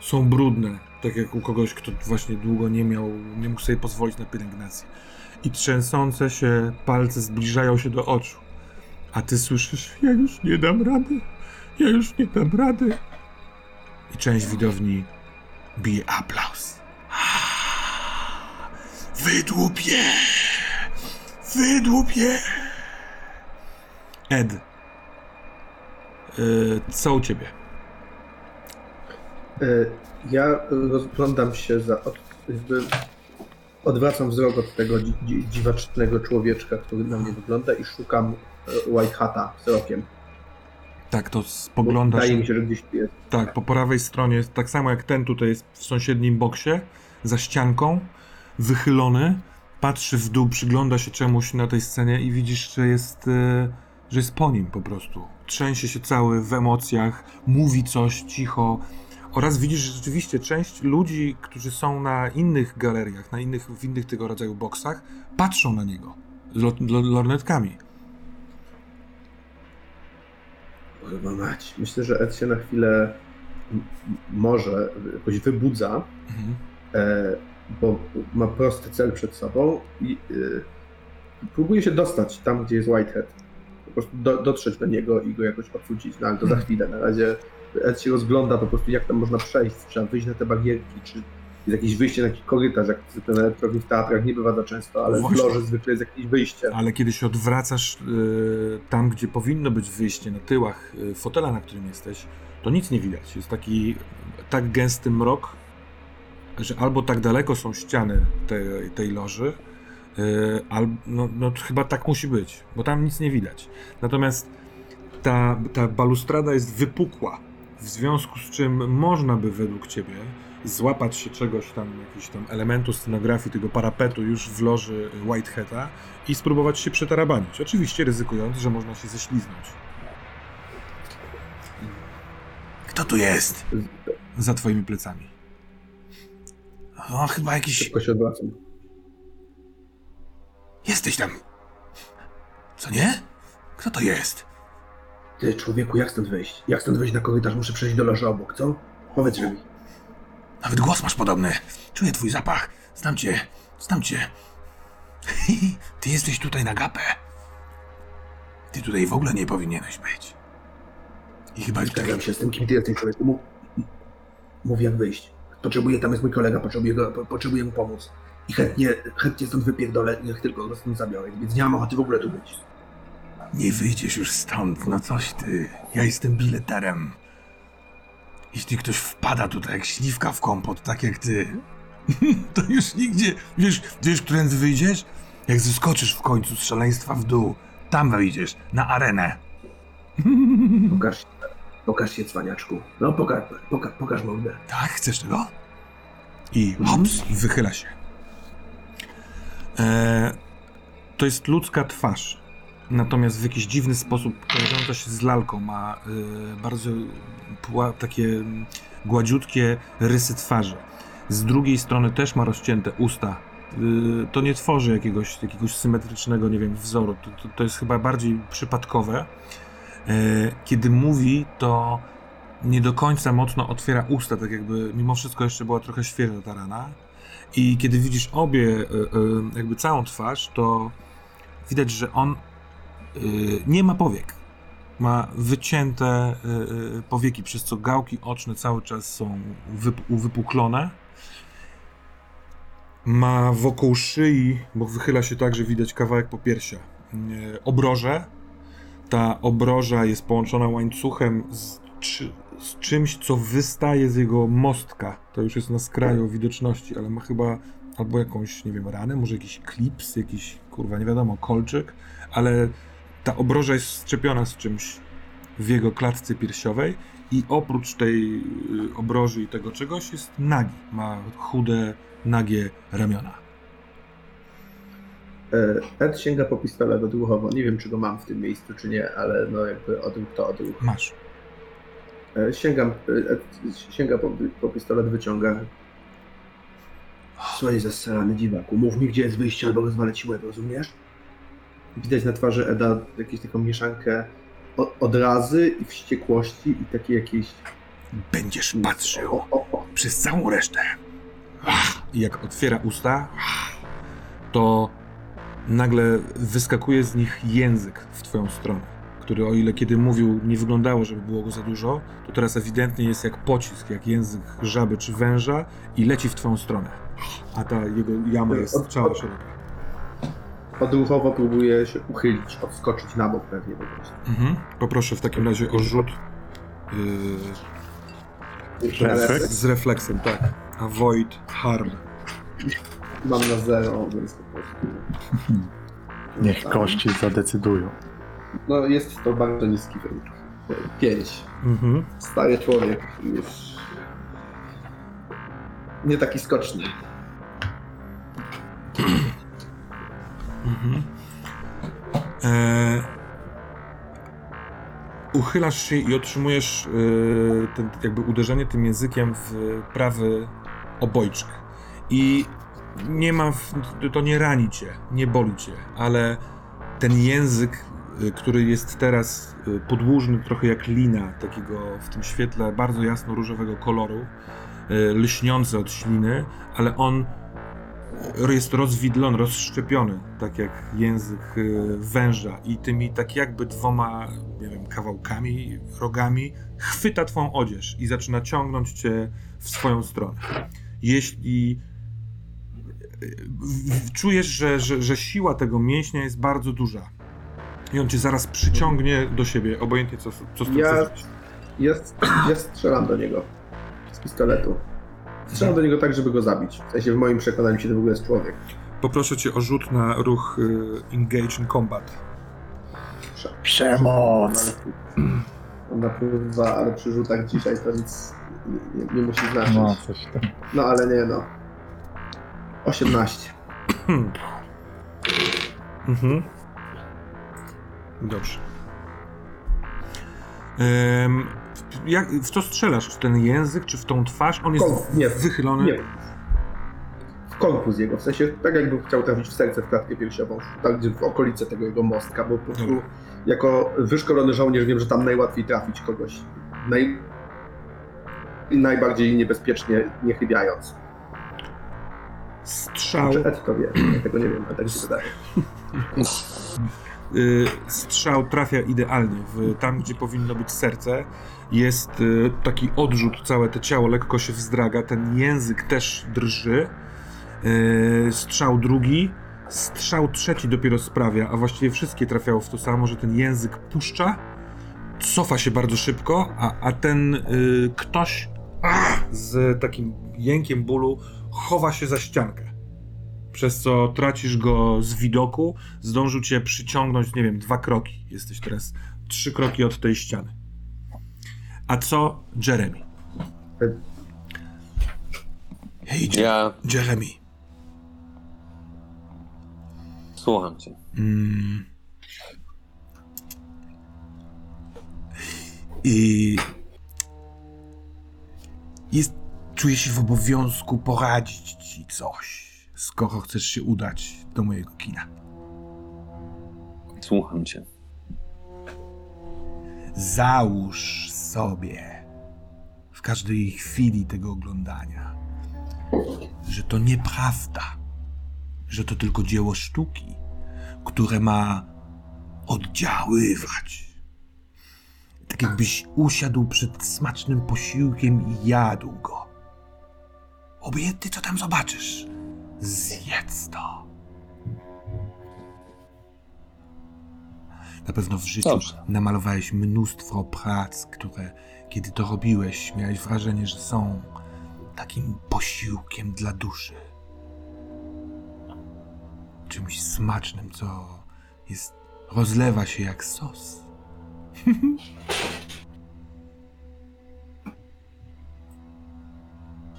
Są brudne, tak jak u kogoś, kto właśnie długo nie miał, nie mógł sobie pozwolić na pielęgnację. I trzęsące się palce zbliżają się do oczu. A ty słyszysz, ja już nie dam rady, ja już nie dam rady. I część widowni bije aplauz. Wydłupie! Wydłupie! Ed. Yy, co u ciebie? E, Ja rozglądam się za. Od, odwracam wzrok od tego dzi, dzi, dziwacznego człowieczka, który na mnie wygląda i szukam e, White Hata wzrokiem. Tak, to spoglądasz. Wydaje mi się, że gdzieś tu jest. Tak, po prawej stronie, tak samo jak ten tutaj jest w sąsiednim boksie, za ścianką, wychylony, patrzy w dół, przygląda się czemuś na tej scenie i widzisz, że jest, e, że jest po nim po prostu. Trzęsie się cały w emocjach, mówi coś cicho. Oraz widzisz, że rzeczywiście część ludzi, którzy są na innych galeriach, na innych, w innych tego rodzaju boksach, patrzą na niego z lo- lo- lornetkami. Chyba mać. Myślę, że Ed się na chwilę może jakoś wybudza, Mhm. e, bo ma prosty cel przed sobą i e, próbuje się dostać tam, gdzie jest Whitehead. Po prostu do, dotrzeć do niego i go jakoś odrzucić, no ale to za chwilę. Na razie Ed się rozgląda po prostu, jak tam można przejść, trzeba wyjść na te barierki, czy jest jakieś wyjście na jakiś korytarz, jak ten elektrowni w teatrach nie bywa za często, ale w Właśnie. loży zwykle jest jakieś wyjście. Ale kiedy się odwracasz y, tam, gdzie powinno być wyjście, na tyłach y, fotela, na którym jesteś, to nic nie widać. Jest taki tak gęsty mrok, że albo tak daleko są ściany tej, tej loży, y, albo no, no to chyba tak musi być, bo tam nic nie widać. Natomiast ta, ta balustrada jest wypukła, w związku z czym można by według ciebie złapać się czegoś tam, jakiś tam elementu scenografii tego parapetu już w loży Whiteheada i spróbować się przetarabanić. Oczywiście ryzykując, że można się ześliznąć. Kto tu jest? Za twoimi plecami. O, chyba jakiś... Szybko się odwracam. Jesteś tam. Co nie? Kto to jest? Ty, człowieku, jak stąd wyjść? Jak stąd wyjść na korytarz? Muszę przejść do loży obok, co? Powiedz mi. Nawet głos masz podobny. Czuję twój zapach. Znam cię. Znam cię. Ty jesteś tutaj na gapę. Ty tutaj w ogóle nie powinieneś być. I chyba tutaj... Zgadzam się z tym, kim ty jesteś, człowieku. Mów, mów jak wyjść. Potrzebuję, tam jest mój kolega, potrzebuję, go, po, potrzebuję mu pomóc. I chętnie, chętnie stąd wypierdolę, niech tylko go stąd zabiorę, więc nie mam ochoty w ogóle tu być. Nie wyjdziesz już stąd, no coś ty. Ja jestem bileterem. Jeśli ktoś wpada tutaj jak śliwka w kompot, tak jak ty, to już nigdzie... Wiesz, wiesz, którędy wyjdziesz? Jak zeskoczysz w końcu z szaleństwa w dół, tam wyjdziesz, na arenę. Pokaż, pokaż się, cwaniaczku. No, pokaż, pokaż, pokaż mordę. Tak, chcesz tego? I hops, wychyla się. E, to jest ludzka twarz. Natomiast w jakiś dziwny sposób kojarząca się z lalką ma e, bardzo takie gładziutkie rysy twarzy. Z drugiej strony też ma rozcięte usta. E, to nie tworzy jakiegoś, jakiegoś symetrycznego, nie wiem, wzoru. To, to, to jest chyba bardziej przypadkowe. Kiedy mówi, to nie do końca mocno otwiera usta, tak jakby mimo wszystko jeszcze była trochę świeża ta rana. I kiedy widzisz obie, e, e, jakby całą twarz, to widać, że on e, nie ma powiek. Ma wycięte powieki, przez co gałki oczne cały czas są wyp- uwypuklone. Ma wokół szyi, bo wychyla się tak, że widać kawałek popiersia, obroże, ta obroża jest połączona łańcuchem z, z czymś, co wystaje z jego mostka. To już jest na skraju widoczności, ale ma chyba albo jakąś, nie wiem, ranę, może jakiś klips, jakiś, kurwa, nie wiadomo, kolczyk, ale ta obroża jest szczepiona z czymś w jego klatce piersiowej i oprócz tej y, obroży i tego czegoś jest nagi. Ma chude, nagie ramiona. E, Ed sięga po pistolet odruchowo. Nie wiem, czy go mam w tym miejscu, czy nie, ale no jakby odruch to odruch. Masz. E, Sięgam, e, Ed sięga po, po pistolet, wyciąga. Słuchaj, zastrzelany dziwaku. Mów mi, gdzie jest wyjście, albo rozwalę ci łeb, rozumiesz? Widać na twarzy Eda jakąś taką mieszankę odrazy i wściekłości i takie jakieś... Będziesz patrzył O, o, o. przez całą resztę. I jak otwiera usta, to nagle wyskakuje z nich język w twoją stronę, który o ile kiedy mówił nie wyglądało, żeby było go za dużo, to teraz ewidentnie jest jak pocisk, jak język żaby czy węża i leci w twoją stronę. A ta jego jama jest cała szeroka. Odruchowo próbuje się uchylić, odskoczyć na bok pewnie po prostu. Mhm. Poproszę w takim razie o rzut yy, Refleks? z refleksem, tak. Avoid harm. Mam na zero, więc po prostu... Niech kości zadecydują. No jest to bardzo niski wynik. Pięć. Mhm. Stary człowiek już nie taki skoczny. Mhm. E, uchylasz się i otrzymujesz e, ten, jakby uderzenie tym językiem w prawy obojczyk. I nie ma, w, to nie rani cię, nie boli cię, ale ten język, który jest teraz e, podłużny trochę jak lina, takiego w tym świetle bardzo jasno różowego koloru, e, lśniący od śliny, ale on jest rozwidlony, rozszczepiony, tak jak język y, węża i tymi tak jakby dwoma, nie wiem, kawałkami, rogami chwyta twą odzież i zaczyna ciągnąć cię w swoją stronę. Jeśli y, czujesz, że, że, że siła tego mięśnia jest bardzo duża i on cię zaraz przyciągnie do siebie, obojętnie co, co z tym Ja- chcesz. Ja, ja strzelam do niego z pistoletu. Strzelam do niego tak, żeby go zabić. W sensie w moim przekonaniu się to w ogóle jest człowiek. Poproszę cię o rzut na ruch y, Engage in Combat. Przemoc! On napływa, ale przy rzutach dzisiaj to nic nie, nie, nie musi znaczyć. No, No. coś tam. ale nie no. 18. Mhm. Dobrze. Jak, w co strzelasz? W ten język, czy w tą twarz? On jest nie, wychylony. Nie. W korpus jego, w sensie tak jakby chciał trafić w serce, w klatkę piersiową, tak gdzie w okolice tego jego mostka, bo po prostu Dobra. jako wyszkolony żołnierz wiem, że tam najłatwiej trafić kogoś. Naj... najbardziej niebezpiecznie nie chybiając. Strzał, Czy Ed to wie? Ja tego nie wiem, a tak się wydaje. Y, strzał trafia idealnie. W, tam, gdzie powinno być serce, jest y, taki odrzut, całe to ciało lekko się wzdraga, ten język też drży. Y, strzał drugi, strzał trzeci dopiero sprawia, a właściwie wszystkie trafiało w to samo, że ten język puszcza, cofa się bardzo szybko, a, a ten ktoś z takim jękiem bólu chowa się za ściankę. Przez co tracisz go z widoku, zdążył cię przyciągnąć, nie wiem, dwa kroki. Jesteś teraz trzy kroki od tej ściany. A co Jeremy? Hej, Ja Jeremy. słucham cię. Mm. I jest, czuję się w obowiązku poradzić ci coś, skoro chcesz się udać do mojego kina. Słucham cię. Załóż sobie w każdej chwili tego oglądania, że to nieprawda, że to tylko dzieło sztuki, które ma oddziaływać. Tak jakbyś usiadł przed smacznym posiłkiem i jadł go. Obojętnie co tam zobaczysz, zjedz to. Na pewno w życiu Dobrze. namalowałeś mnóstwo prac, które kiedy to robiłeś, miałeś wrażenie, że są takim posiłkiem dla duszy. Czymś smacznym, co jest, rozlewa się jak sos.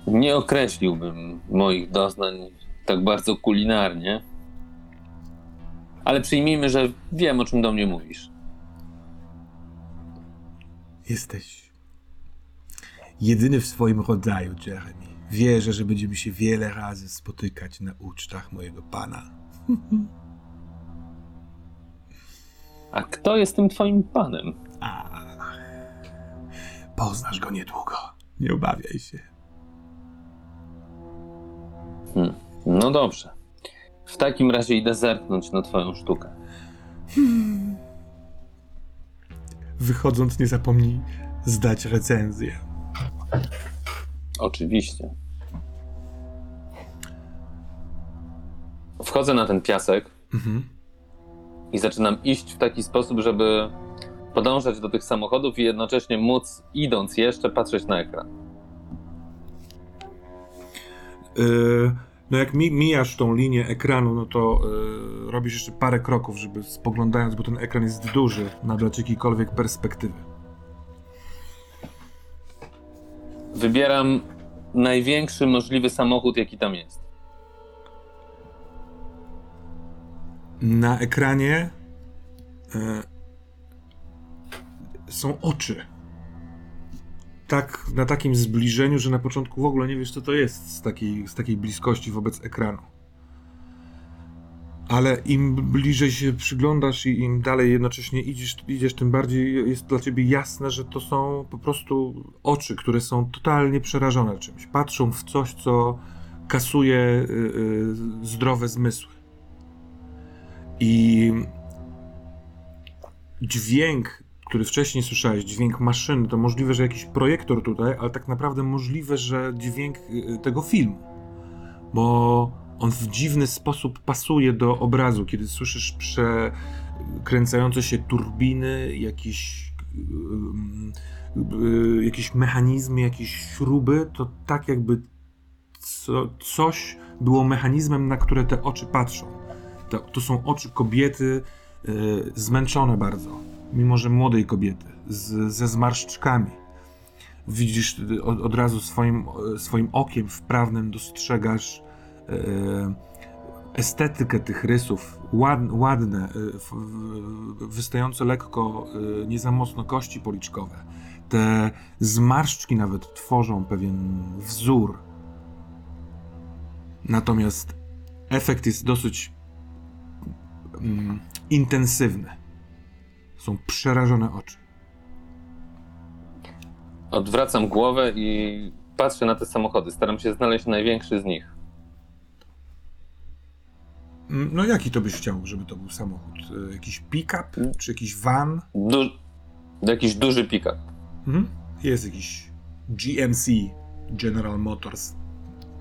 Nie określiłbym moich doznań tak bardzo kulinarnie. Ale przyjmijmy, że wiem, o czym do mnie mówisz. Jesteś jedyny w swoim rodzaju, Jeremy. Wierzę, że będziemy się wiele razy spotykać na ucztach mojego pana. A kto jest tym twoim panem? Ach, poznasz go niedługo. Nie obawiaj się. No dobrze. W takim razie idę zerknąć na twoją sztukę. Wychodząc, nie zapomnij zdać recenzję. Oczywiście. Wchodzę na ten piasek Mhm. i zaczynam iść w taki sposób, żeby podążać do tych samochodów i jednocześnie móc, idąc jeszcze, patrzeć na ekran. Yy, no jak mi, mijasz tą linię ekranu, no to yy, robisz jeszcze parę kroków, żeby spoglądając, bo ten ekran jest duży, nabrać jakiejkolwiek perspektywy. Wybieram największy możliwy samochód, jaki tam jest. Na ekranie e, są oczy. Tak, na takim zbliżeniu, że na początku w ogóle nie wiesz, co to jest z takiej, z takiej bliskości wobec ekranu. Ale im bliżej się przyglądasz i im dalej jednocześnie idziesz, idziesz, tym bardziej jest dla ciebie jasne, że to są po prostu oczy, które są totalnie przerażone czymś. Patrzą w coś, co kasuje y, y, zdrowe zmysły. I dźwięk, który wcześniej słyszałeś, dźwięk maszyny, to możliwe, że jakiś projektor tutaj, ale tak naprawdę możliwe, że dźwięk y, tego filmu. Bo on w dziwny sposób pasuje do obrazu, kiedy słyszysz przekręcające się turbiny, jakieś, y, y, jakieś mechanizmy, jakieś śruby, to tak jakby co, coś było mechanizmem, na które te oczy patrzą. To, to są oczy kobiety y, zmęczone bardzo, mimo że młodej kobiety, z, ze zmarszczkami. Widzisz y, od, od razu swoim, y, swoim okiem wprawnym dostrzegasz y, estetykę tych rysów, ład, ładne, w- wystające lekko, y, nie za mocno kości policzkowe. Te zmarszczki nawet tworzą pewien wzór. Natomiast efekt jest dosyć mm, intensywny. Są przerażone oczy. Odwracam głowę i patrzę na te samochody. Staram się znaleźć największy z nich. Mm, No jaki to byś chciał, żeby to był samochód? Y, Jakiś pick-up? Czy jakiś van? Du jakiś duży pick-up. Mhm. Jest jakiś GMC, General Motors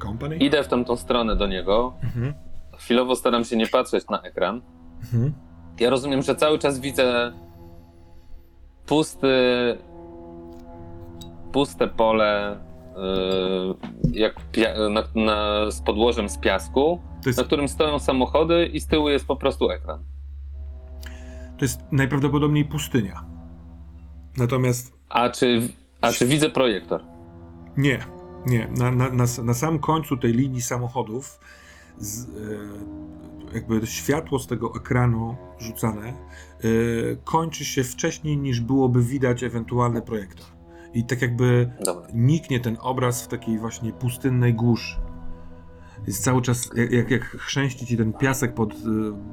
Company? Idę w tamtą stronę do niego. Mhm. Chwilowo staram się nie patrzeć na ekran. Mhm. Ja rozumiem, że cały czas widzę pusty, puste pole yy, jak na, na, z podłożem z piasku, jest, na którym stoją samochody i z tyłu jest po prostu ekran. to jest najprawdopodobniej pustynia. Natomiast A czy, a czy widzę projektor? Nie, nie. Na, na, na, na samym końcu tej linii samochodów z, e, jakby światło z tego ekranu rzucane e, kończy się wcześniej niż byłoby widać ewentualny projektor. I tak jakby Dobra. niknie ten obraz w takiej właśnie pustynnej głuszy. Jest cały czas, jak, jak, jak chrzęści ci ten piasek pod e,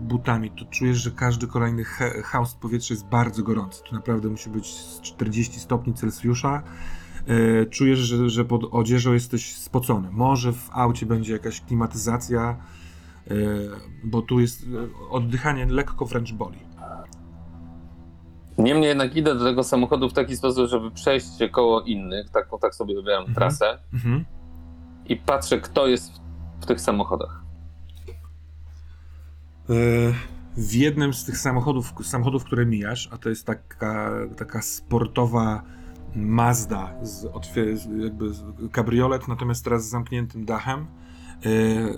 butami, to czujesz, że każdy kolejny haust powietrza jest bardzo gorący. To naprawdę musi być z 40 stopni Celsjusza. E, czujesz, że, że pod odzieżą jesteś spocony. Może w aucie będzie jakaś klimatyzacja, e, bo tu jest e, oddychanie lekko wręcz boli. Niemniej jednak idę do tego samochodu w taki sposób, żeby przejść się koło innych, tak, tak sobie wybieram Mhm. trasę Mhm. i patrzę, kto jest w, w tych samochodach. E, w jednym z tych samochodów, samochodów, które mijasz, a to jest taka, taka sportowa Mazda, z, z- jakby z- kabriolet, natomiast teraz z zamkniętym dachem. E,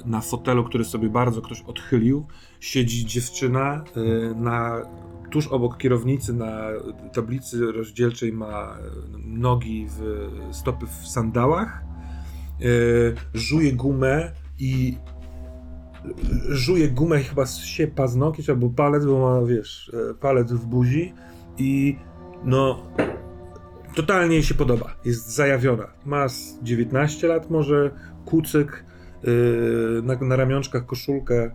Na fotelu, który sobie bardzo ktoś odchylił, siedzi dziewczyna e, na, tuż obok kierownicy na tablicy rozdzielczej ma e, nogi w stopy w sandałach, żuje gumę i żuje gumę chyba się paznokieć albo palec, bo ma, wiesz, palec w buzi i no totalnie jej się podoba. Jest zajawiona. Ma z 19 lat może, kucyk, yy, na, na ramionczkach koszulkę.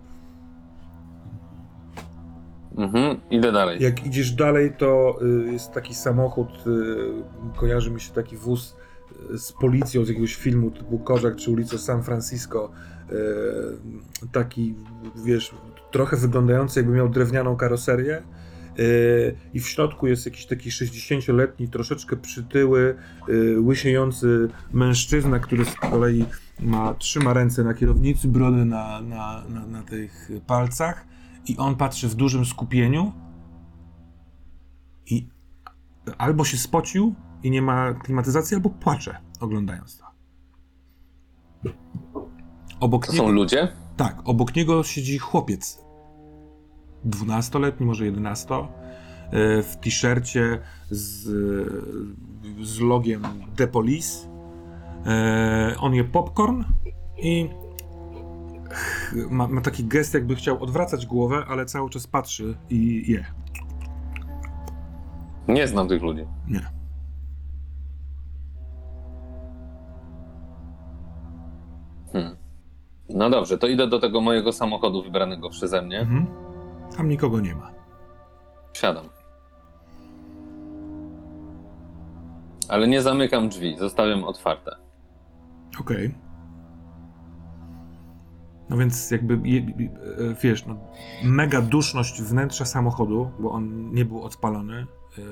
Mhm, idę dalej. Jak idziesz dalej, to y, jest taki samochód, y, kojarzy mi się taki wóz y, z policją z jakiegoś filmu typu Kozak czy ulica San Francisco. Taki, wiesz, trochę wyglądający jakby miał drewnianą karoserię. Y, I w środku jest jakiś taki 60-letni, troszeczkę przytyły, y, łysiejący mężczyzna, który z kolei ma, trzyma ręce na kierownicy, brodę na, na, na, na tych palcach i on patrzy w dużym skupieniu i albo się spocił i nie ma klimatyzacji, albo płacze oglądając to. Obok To niego, są ludzie? tak, obok niego siedzi chłopiec. 12-letni, może 11, e, w t-shircie z, z logiem The Police. E, On je popcorn i ma, ma taki gest, jakby chciał odwracać głowę, ale cały czas patrzy i je. Nie znam tych ludzi. Nie. Hmm. No dobrze, to idę do tego mojego samochodu wybranego przeze mnie. Mhm. Tam nikogo nie ma. Wsiadam. Ale nie zamykam drzwi, zostawiam otwarte. Okej. No więc jakby, je- e, wiesz, no, mega duszność wnętrza samochodu, bo on nie był odpalony. e,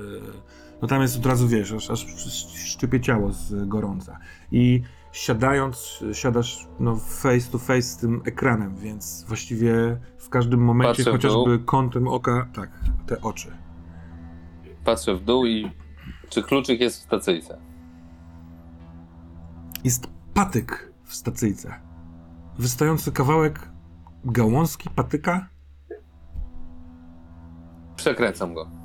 No tam jest od razu, wiesz, aż, aż szczypie ciało z gorąca. I siadając, siadasz no, face to face z tym ekranem, więc właściwie w każdym momencie, Patrzę chociażby kątem oka, tak, te oczy. Patrzę w dół i czy kluczyk jest w stacyjce? Jest patyk w stacyjce. Wystający kawałek gałązki, patyka, Przekręcam go.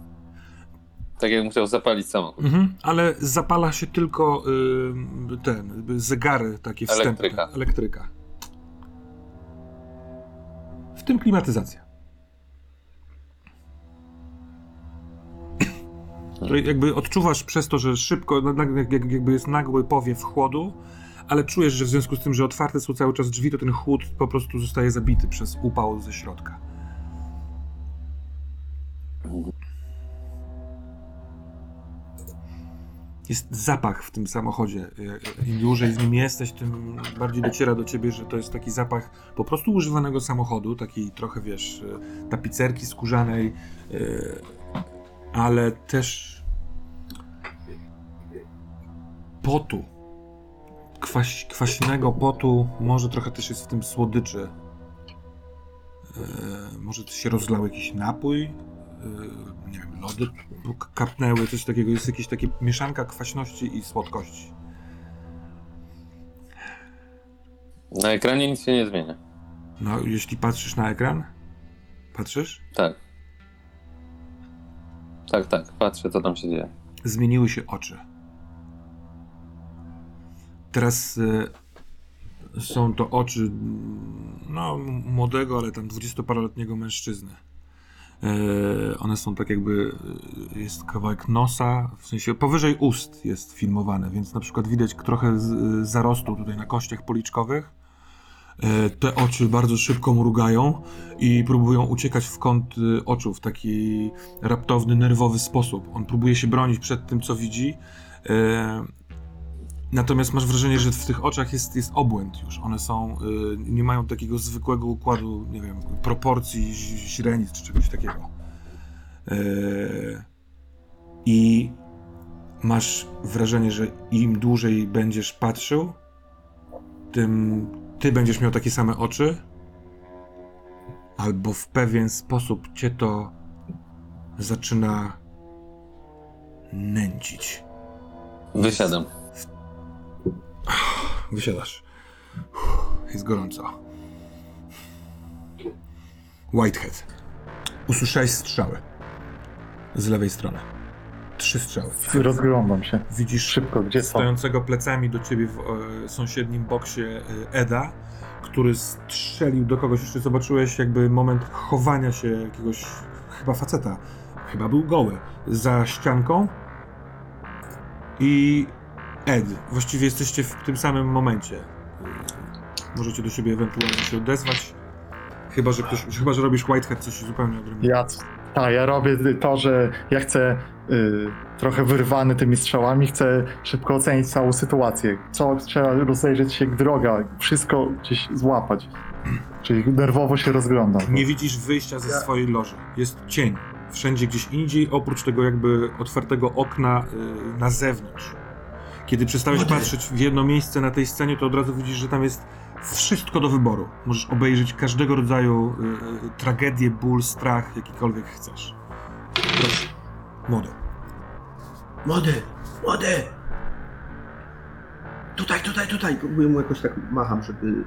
Tak jakbym chciał zapalić samochód. Mhm, ale zapala się tylko y, ten, zegary takie wstępne. Elektryka. Elektryka. W tym klimatyzacja. To jakby odczuwasz przez to, że szybko, no, jak- jak- jakby jest nagły powiew chłodu, ale czujesz, że w związku z tym, że otwarte są cały czas drzwi, to ten chłód po prostu zostaje zabity przez upał ze środka. Jest zapach w tym samochodzie. Im dłużej z nim jesteś, tym bardziej dociera do ciebie, że to jest taki zapach po prostu używanego samochodu, taki trochę, wiesz, e, tapicerki skórzanej, e, ale też potu. Kwaś, kwaśnego potu, może trochę też jest w tym słodyczy. E, może się rozlał jakiś napój, nie wiem, lody kapnęły, coś takiego. Jest jakaś taka mieszanka kwaśności i słodkości. Na ekranie nic się nie zmienia. No, jeśli patrzysz na ekran, patrzysz, Tak. Tak, tak, patrzę co tam się dzieje. zmieniły się oczy. Teraz e, są to oczy mm, no, młodego, ale tam dwudziestoparoletniego mężczyzny. E, one są tak jakby, e, jest kawałek nosa, w sensie powyżej ust jest filmowane, więc na przykład widać trochę e, zarostu tutaj na kościach policzkowych. Te oczy bardzo szybko mrugają i próbują uciekać w kąt oczu w taki raptowny, nerwowy sposób. On próbuje się bronić przed tym, co widzi. Natomiast masz wrażenie, że w tych oczach jest, jest obłęd już. One są, y, nie mają takiego zwykłego układu, nie wiem, proporcji, źrenic czy czegoś takiego. Y, I masz wrażenie, że im dłużej będziesz patrzył, tym ty będziesz miał takie same oczy, albo w pewien sposób cię to zaczyna nęcić. Wysiadam. Wysiadasz. Uff, Jest gorąco. Whitehead. Usłyszałeś strzały. Z lewej strony. Trzy strzały. Rozglądam się. Widzisz Szybko, gdzie są? stojącego plecami do ciebie w e, sąsiednim boksie e, Eda, który strzelił do kogoś. Jeszcze zobaczyłeś jakby moment chowania się jakiegoś chyba faceta. Chyba był goły. Za ścianką. I Ed. Właściwie jesteście w tym samym momencie. Możecie do siebie ewentualnie się odezwać. Chyba, że ktoś, chyba, że robisz Whitehead coś zupełnie odrębnego. Ja, tak, ja robię to, że ja chcę y, trochę wyrwany tymi strzałami, chcę szybko ocenić całą sytuację. Co trzeba rozejrzeć się jak droga, wszystko gdzieś złapać. Czyli nerwowo się rozglądam. Nie widzisz wyjścia ze Ja- swojej loży. Jest cień. Wszędzie gdzieś indziej, oprócz tego jakby otwartego okna y, na zewnątrz. Kiedy przestałeś Młody. patrzeć w jedno miejsce na tej scenie, to od razu widzisz, że tam jest wszystko do wyboru. Możesz obejrzeć każdego rodzaju y, y, tragedię, ból, strach, jakikolwiek chcesz. Proszę. Młody. Młody, młody! Tutaj, tutaj, tutaj! Próbuję mu jakoś tak macham, żeby...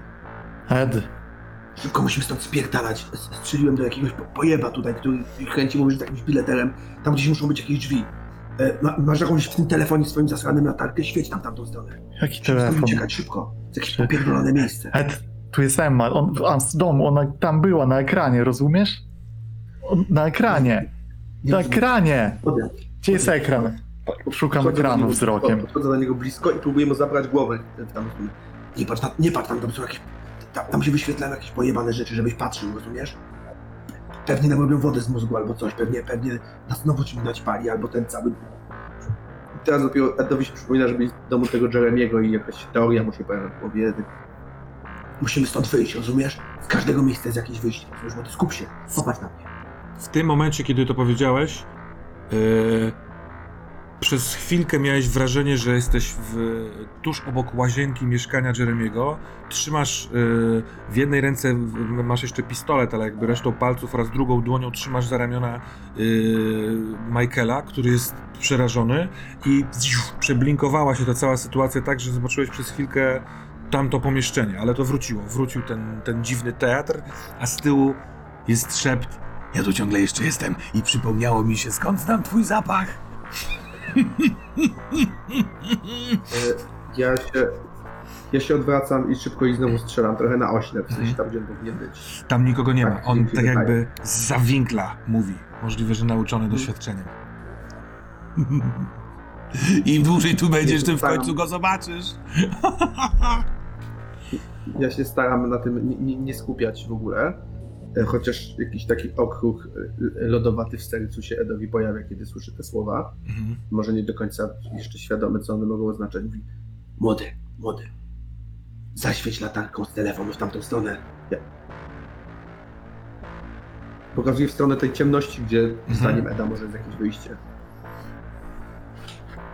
Ed, Szybko musimy stąd spierdalać. Strzeliłem do jakiegoś po- pojeba tutaj, który kręci mówi, że z jakimś bileterem. Tam gdzieś muszą być jakieś drzwi. E, ma, masz jakąś w tym telefonie swoim zasranym latarkę? Świeć tam tamtą stronę. jaki telefon? uciekać szybko. To jakieś popierdolone miejsce. Ed, tu jest Emma, on, a z domu, ona tam była na ekranie, rozumiesz? On, na ekranie, Nie na ekranie! Młody, Gdzie jest ekran? Szukam Podchodzę ekranu niego- wzrokiem. Podchodzę do niego blisko i próbuję mu zabrać głowę. stronę. Nie patrz, tam, nie patrz tam, tam są jakieś... Tam, tam się wyświetlają jakieś pojebane rzeczy, żebyś patrzył, rozumiesz? Pewnie nam robią wodę z mózgu albo coś, pewnie, pewnie nas znowu czymś naćpali, albo ten cały... Teraz dopiero Edowi się przypomina, żeby do domu tego Jeremiego i jakaś teoria mu się pojawia w głowie. Musimy stąd wyjść, rozumiesz? Z każdego miejsca jest jakieś wyjście, rozumiesz? Bo ty skup się, popatrz na mnie. W tym momencie, kiedy to powiedziałeś, yy, przez chwilkę miałeś wrażenie, że jesteś w, tuż obok łazienki mieszkania Jeremiego. Trzymasz yy, w jednej ręce, masz jeszcze pistolet, ale jakby resztą palców oraz drugą dłonią trzymasz za ramiona yy, Michaela, który jest przerażony i przeblinkowała się ta cała sytuacja tak, że zobaczyłeś przez chwilkę tamto pomieszczenie, ale to wróciło. Wrócił ten, ten dziwny teatr, a z tyłu jest szept ja tu ciągle jeszcze jestem i przypomniało mi się skąd znam twój zapach. E, Ja się, ja się odwracam i szybko i znowu strzelam, trochę na oślep, w sensie tam, gdzie powinien być. Tam nikogo nie ma. Tak, On tak jakby z zawinkla mówi. Możliwe, że nauczony doświadczeniem. Im dłużej tu będziesz, tym w końcu go zobaczysz. Ja się staram na tym nie, nie, nie skupiać w ogóle, chociaż jakiś taki okruch e, lodowaty w sercu się Edowi pojawia, kiedy słyszy te słowa. Mhm. Może nie do końca jeszcze świadomy, co one mogą oznaczać. Mówi, młody, młody, zaświeć latarką z telefonu w tamtą stronę. Ja... Pokazuje w stronę tej ciemności, gdzie zdaniem Eda może jest jakieś wyjście.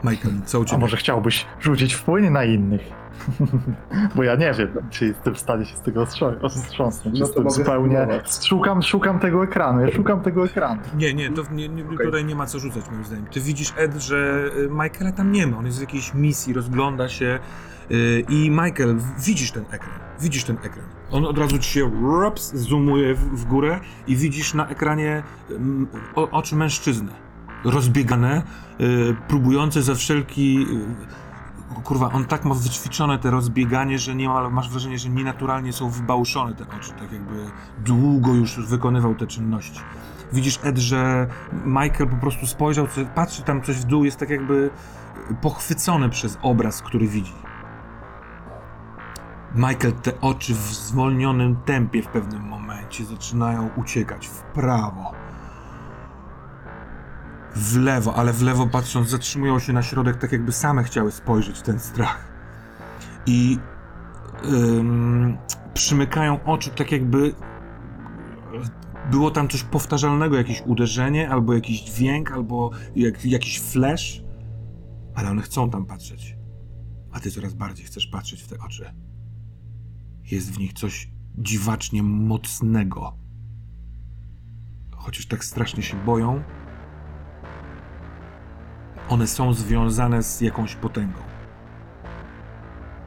Michael, co u A ciebie? może chciałbyś rzucić wpłynie na innych? Bo ja nie wiem, czy jestem w stanie się z tego wstrząs- wstrząsnąć. No to Jestem zupełnie... spróbować. Szukam, szukam tego ekranu, ja szukam tego ekranu. Nie, nie, to nie, nie, Okej. tutaj nie ma co rzucać moim zdaniem. Ty widzisz, Ed, że y, Michaela tam nie ma. On jest w jakiejś misji, rozgląda się y, i Michael, widzisz ten ekran. Widzisz ten ekran. On od razu ci się rups, zoomuje w, w górę i widzisz na ekranie mm, o, oczy mężczyzny. Rozbiegane, y, próbujące za wszelki... y, Kurwa, on tak ma wyćwiczone te rozbieganie, że nie ma, masz wrażenie, że nienaturalnie są wybałuszone te oczy, tak jakby długo już wykonywał te czynności. Widzisz, Ed, że Michael po prostu spojrzał, patrzy tam coś w dół, jest tak jakby pochwycony przez obraz, który widzi. Michael, te oczy w zwolnionym tempie w pewnym momencie zaczynają uciekać w prawo. W lewo, ale w lewo patrząc, zatrzymują się na środek, tak jakby same chciały spojrzeć w ten strach. I ym, przymykają oczy, tak jakby było tam coś powtarzalnego, jakieś uderzenie, albo jakiś dźwięk, albo jak, jakiś flash, ale one chcą tam patrzeć. A ty coraz bardziej chcesz patrzeć w te oczy. Jest w nich coś dziwacznie mocnego, chociaż tak strasznie się boją, one są związane z jakąś potęgą.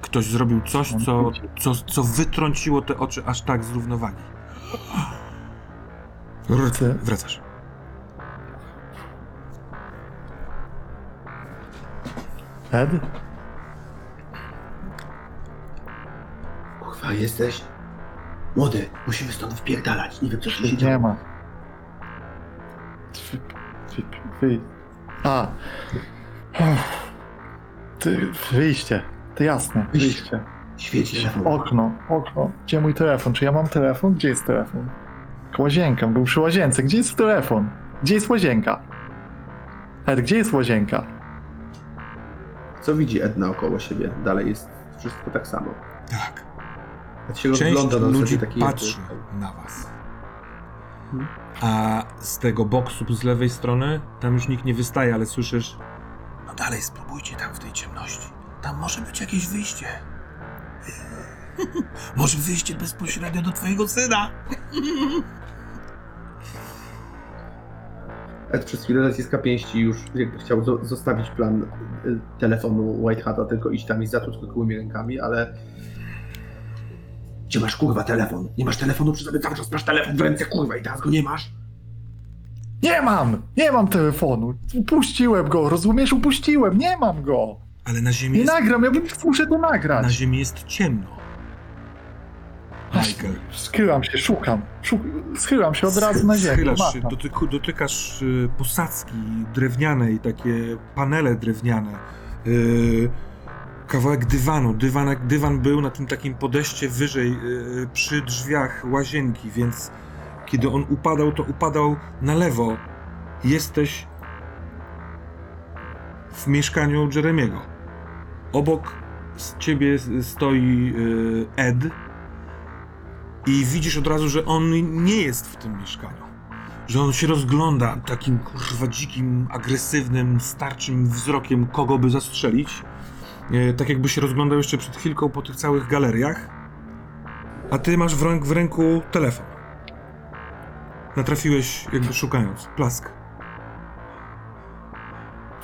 Ktoś zrobił coś, co, co, co wytrąciło te oczy aż tak z równowagi. Ty- Wracasz. Ed? Kurwa, jesteś... Młody, musimy stąd wpierdalać. Nie wiem, co się dzieje. Nie ma. Wy, wy, wy. A. Ty, wyjście. To jasne, wyjście. Świeci telefon. Okno, okno. Gdzie mój telefon? Czy ja mam telefon? Gdzie jest telefon? Łazienka, był przy łazience. Gdzie jest telefon? Gdzie jest łazienka? Ed, gdzie jest łazienka? Co widzi Edna około siebie? Dalej jest wszystko tak samo. Tak. Jak się Część rozgląda na ludzi taki patrzy na was. A z tego boksu z lewej strony, tam już nikt nie wystaje, ale słyszysz No dalej spróbujcie tam w tej ciemności. Tam może być jakieś wyjście. może wyjście bezpośrednio do twojego syna. Ed przez chwilę naciska pięści już jakby chciał zo- zostawić plan y, telefonu White Hata, tylko iść tam i zatłuc go gołymi rękami, ale... Gdzie masz kurwa telefon? Nie masz telefonu przy sobie cały czas masz telefon w ręce kurwa i teraz go nie masz? Nie mam! Nie mam telefonu! Upuściłem go, rozumiesz? Upuściłem! Nie mam go! Ale na ziemi Nie jest, nagram, ja muszę to na nagrać! ziemi jest ciemno. Michael. Schylam się, szukam. Szuk... Schylam się od razu na ziemię. Schylasz się, dotyku, dotykasz y, posadzki drewnianej, takie panele drewniane. y, kawałek dywanu. Dywan, dywan był na tym takim podejście wyżej y, przy drzwiach łazienki, więc kiedy on upadał, to upadał na lewo. Jesteś w mieszkaniu Jeremiego. Obok z ciebie stoi y, Ed i widzisz od razu, że on nie jest w tym mieszkaniu. Że on się rozgląda takim kurwa dzikim, agresywnym, starczym wzrokiem, kogo by zastrzelić. E, tak jakby się rozglądał jeszcze przed chwilką po tych całych galeriach. A ty masz w, ręk, w ręku telefon. Natrafiłeś jakby szukając. Plask.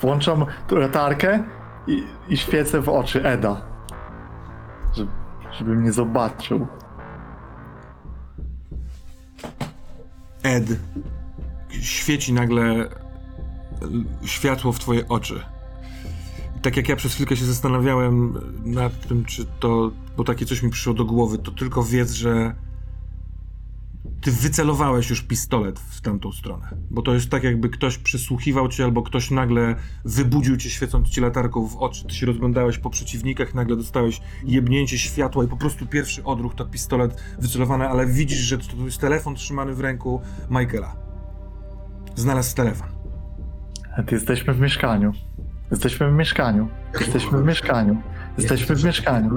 Włączam latarkę i, i świecę w oczy Eda. Żeby, żeby mnie zobaczył. Ed. Świeci nagle światło w twoje oczy. Tak jak ja przez chwilkę się zastanawiałem nad tym, czy to, bo takie coś mi przyszło do głowy, to tylko wiedz, że ty wycelowałeś już pistolet w tamtą stronę. Bo to jest tak, jakby ktoś przysłuchiwał cię, albo ktoś nagle wybudził cię, świecąc ci latarką w oczy. Ty się rozglądałeś po przeciwnikach, nagle dostałeś jebnięcie światła i po prostu pierwszy odruch to pistolet wycelowany, ale widzisz, że to, jest telefon trzymany w ręku Michaela. Znalazł telefon. Ed, jesteśmy w mieszkaniu. Jesteśmy w mieszkaniu. Jesteśmy w mieszkaniu. Jesteśmy w mieszkaniu.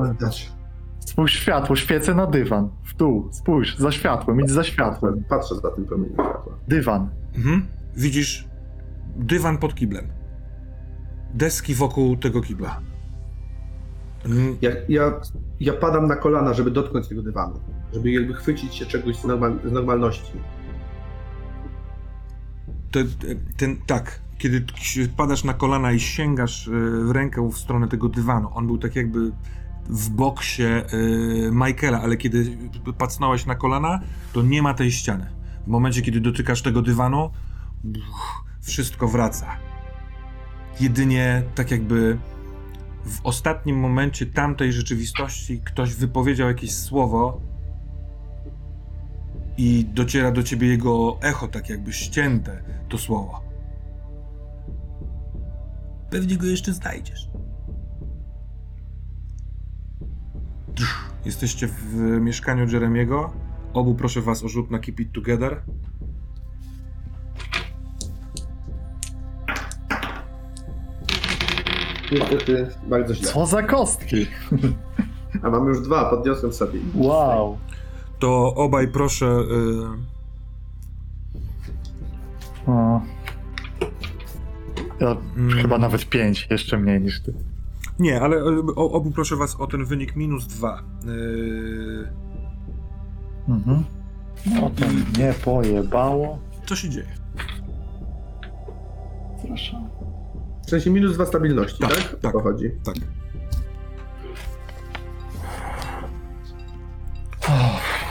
Spójrz światło, świecę na dywan. W dół, spójrz, za światłem, idź za światłem. Patrzę za tym promieniem światła. Dywan. Mhm. Widzisz dywan pod kiblem. Deski wokół tego kibla. Mm, Ja, ja, ja padam na kolana, żeby dotknąć tego dywanu. Żeby jakby chwycić się czegoś z, normal, z normalności. To, ten, tak, kiedy padasz na kolana i sięgasz e, w rękę w stronę tego dywanu, on był tak jakby w boksie e, Michaela, ale kiedy pacnąłeś na kolana, to nie ma tej ściany. W momencie, kiedy dotykasz tego dywanu, wszystko wraca. Jedynie tak jakby w ostatnim momencie tamtej rzeczywistości ktoś wypowiedział jakieś słowo i dociera do ciebie jego echo, tak jakby ścięte to słowo. Pewnie go jeszcze znajdziesz. Jesteście w mieszkaniu Jeremiego. Obu proszę was o rzut na Keep It Together. Niestety bardzo źle. Co za kostki? A mam już dwa, podniosłem sobie. Wow. To obaj proszę. y, O. Ja Mm. chyba nawet pięć, jeszcze mniej niż ty. nie, ale y, o, obu proszę was o ten wynik minus dwa. Y, Mhm. No to mnie pojebało. Co się dzieje? Proszę. W sensie minus dwa stabilności, Tak, tak? tak. Pochodzi. Tak.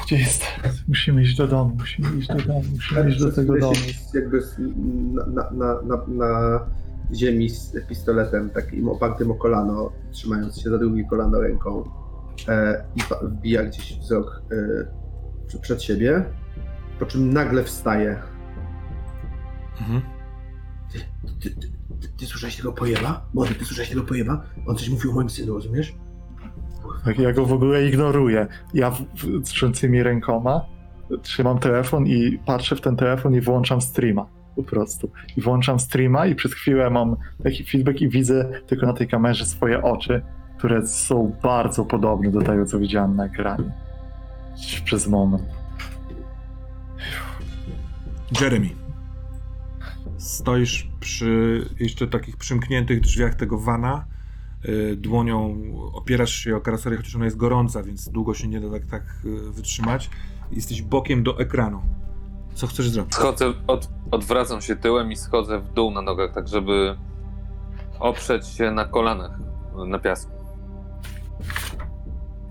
Gdzie jest? Musimy iść do domu, musimy iść do domu, musimy iść do tego domu. Jakby na, na, na, na, na ziemi z pistoletem takim opartym o kolano, trzymając się za drugie kolano ręką e, i wbija gdzieś wzrok e, przed siebie, po czym nagle wstaje. Mhm. Ty, ty, ty, ty, ty słyszałeś tego pojeba? Młody, ty słyszałeś tego pojeba? On coś mówił o moim synu, rozumiesz? Tak, ja go w ogóle ignoruję. Ja trzęsymi rękoma trzymam telefon i patrzę w ten telefon i włączam streama. Po prostu. I włączam streama i przez chwilę mam taki feedback i widzę tylko na tej kamerze swoje oczy, które są bardzo podobne do tego, co widziałem na ekranie. Przez moment. Jeremy. Stoisz przy jeszcze takich przymkniętych drzwiach tego wana. Y, Dłonią opierasz się o karoserię, chociaż ona jest gorąca, więc długo się nie da tak, tak y, wytrzymać. Jesteś bokiem do ekranu. Co chcesz zrobić? Schodzę, od, odwracam się tyłem i schodzę w dół na nogach, tak żeby oprzeć się na kolanach na piasku.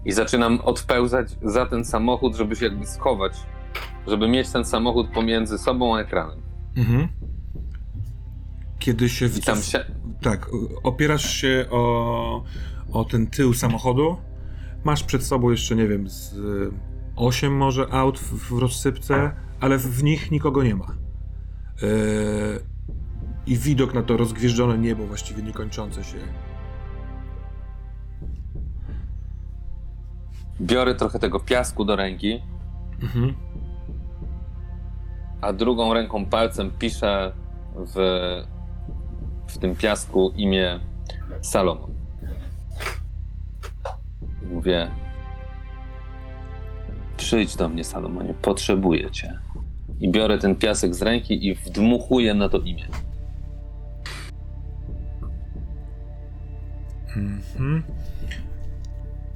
I zaczynam odpełzać za ten samochód, żeby się jakby schować, żeby mieć ten samochód pomiędzy sobą a ekranem. Mhm. Kiedy się wcof- się, Tak, opierasz się o, o ten tył samochodu. Masz przed sobą jeszcze, nie wiem, z 8 może aut w, w rozsypce, ale w, w nich nikogo nie ma. Yy, I widok na to rozgwieżdżone niebo, właściwie niekończące się. biorę trochę tego piasku do ręki, Mhm. a drugą ręką palcem piszę w, w tym piasku imię Salomon. Mówię, przyjdź do mnie, Salomonie, potrzebuję cię. I biorę ten piasek z ręki i wdmuchuję na to imię. Mhm.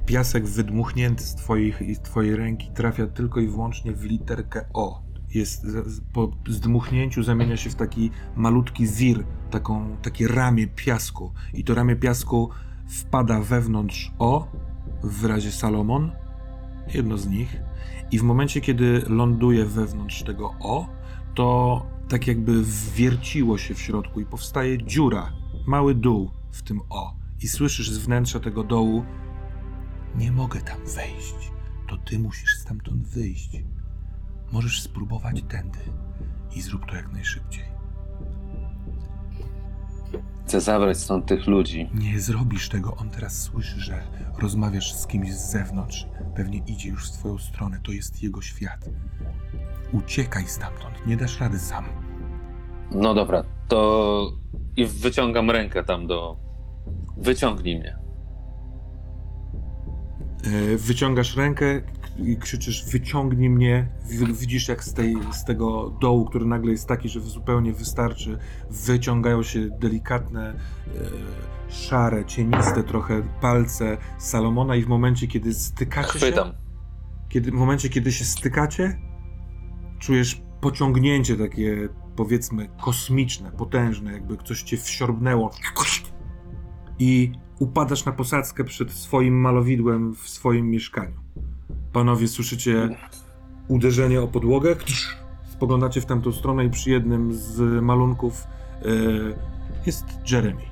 Piasek wydmuchnięty z, twoich, z twojej ręki trafia tylko i wyłącznie w literkę O. Jest, po zdmuchnięciu zamienia się w taki malutki wir, taką, takie ramię piasku. I to ramię piasku wpada wewnątrz O w wyrazie Salomon, jedno z nich. I w momencie, kiedy ląduje wewnątrz tego O, to tak jakby wwierciło się w środku i powstaje dziura, mały dół w tym O. I słyszysz z wnętrza tego dołu: Nie mogę tam wejść. To ty musisz stamtąd wyjść. Możesz spróbować tędy i zrób to jak najszybciej. Chcę zabrać stąd tych ludzi. Nie zrobisz tego. On teraz słyszy, że rozmawiasz z kimś z zewnątrz. Pewnie idzie już w twoją stronę. To jest jego świat. Uciekaj stamtąd. Nie dasz rady sam. No dobra, to i wyciągam rękę tam do. Wyciągnij mnie. E, Wyciągasz rękę i krzyczysz: Wyciągnij mnie. Widzisz, jak z, tej, z tego dołu, który nagle jest taki, że zupełnie wystarczy, wyciągają się delikatne, e, szare, cieniste trochę palce Salomona, i w momencie, kiedy stykacie się. Chwytam. Kiedy, w momencie, kiedy się stykacie, czujesz pociągnięcie takie, powiedzmy, kosmiczne, potężne, jakby coś cię wsiorbnęło. I upadasz na posadzkę przed swoim malowidłem w swoim mieszkaniu. Panowie, słyszycie uderzenie o podłogę. Spoglądacie w tamtą stronę i przy jednym z malunków e, jest Jeremy.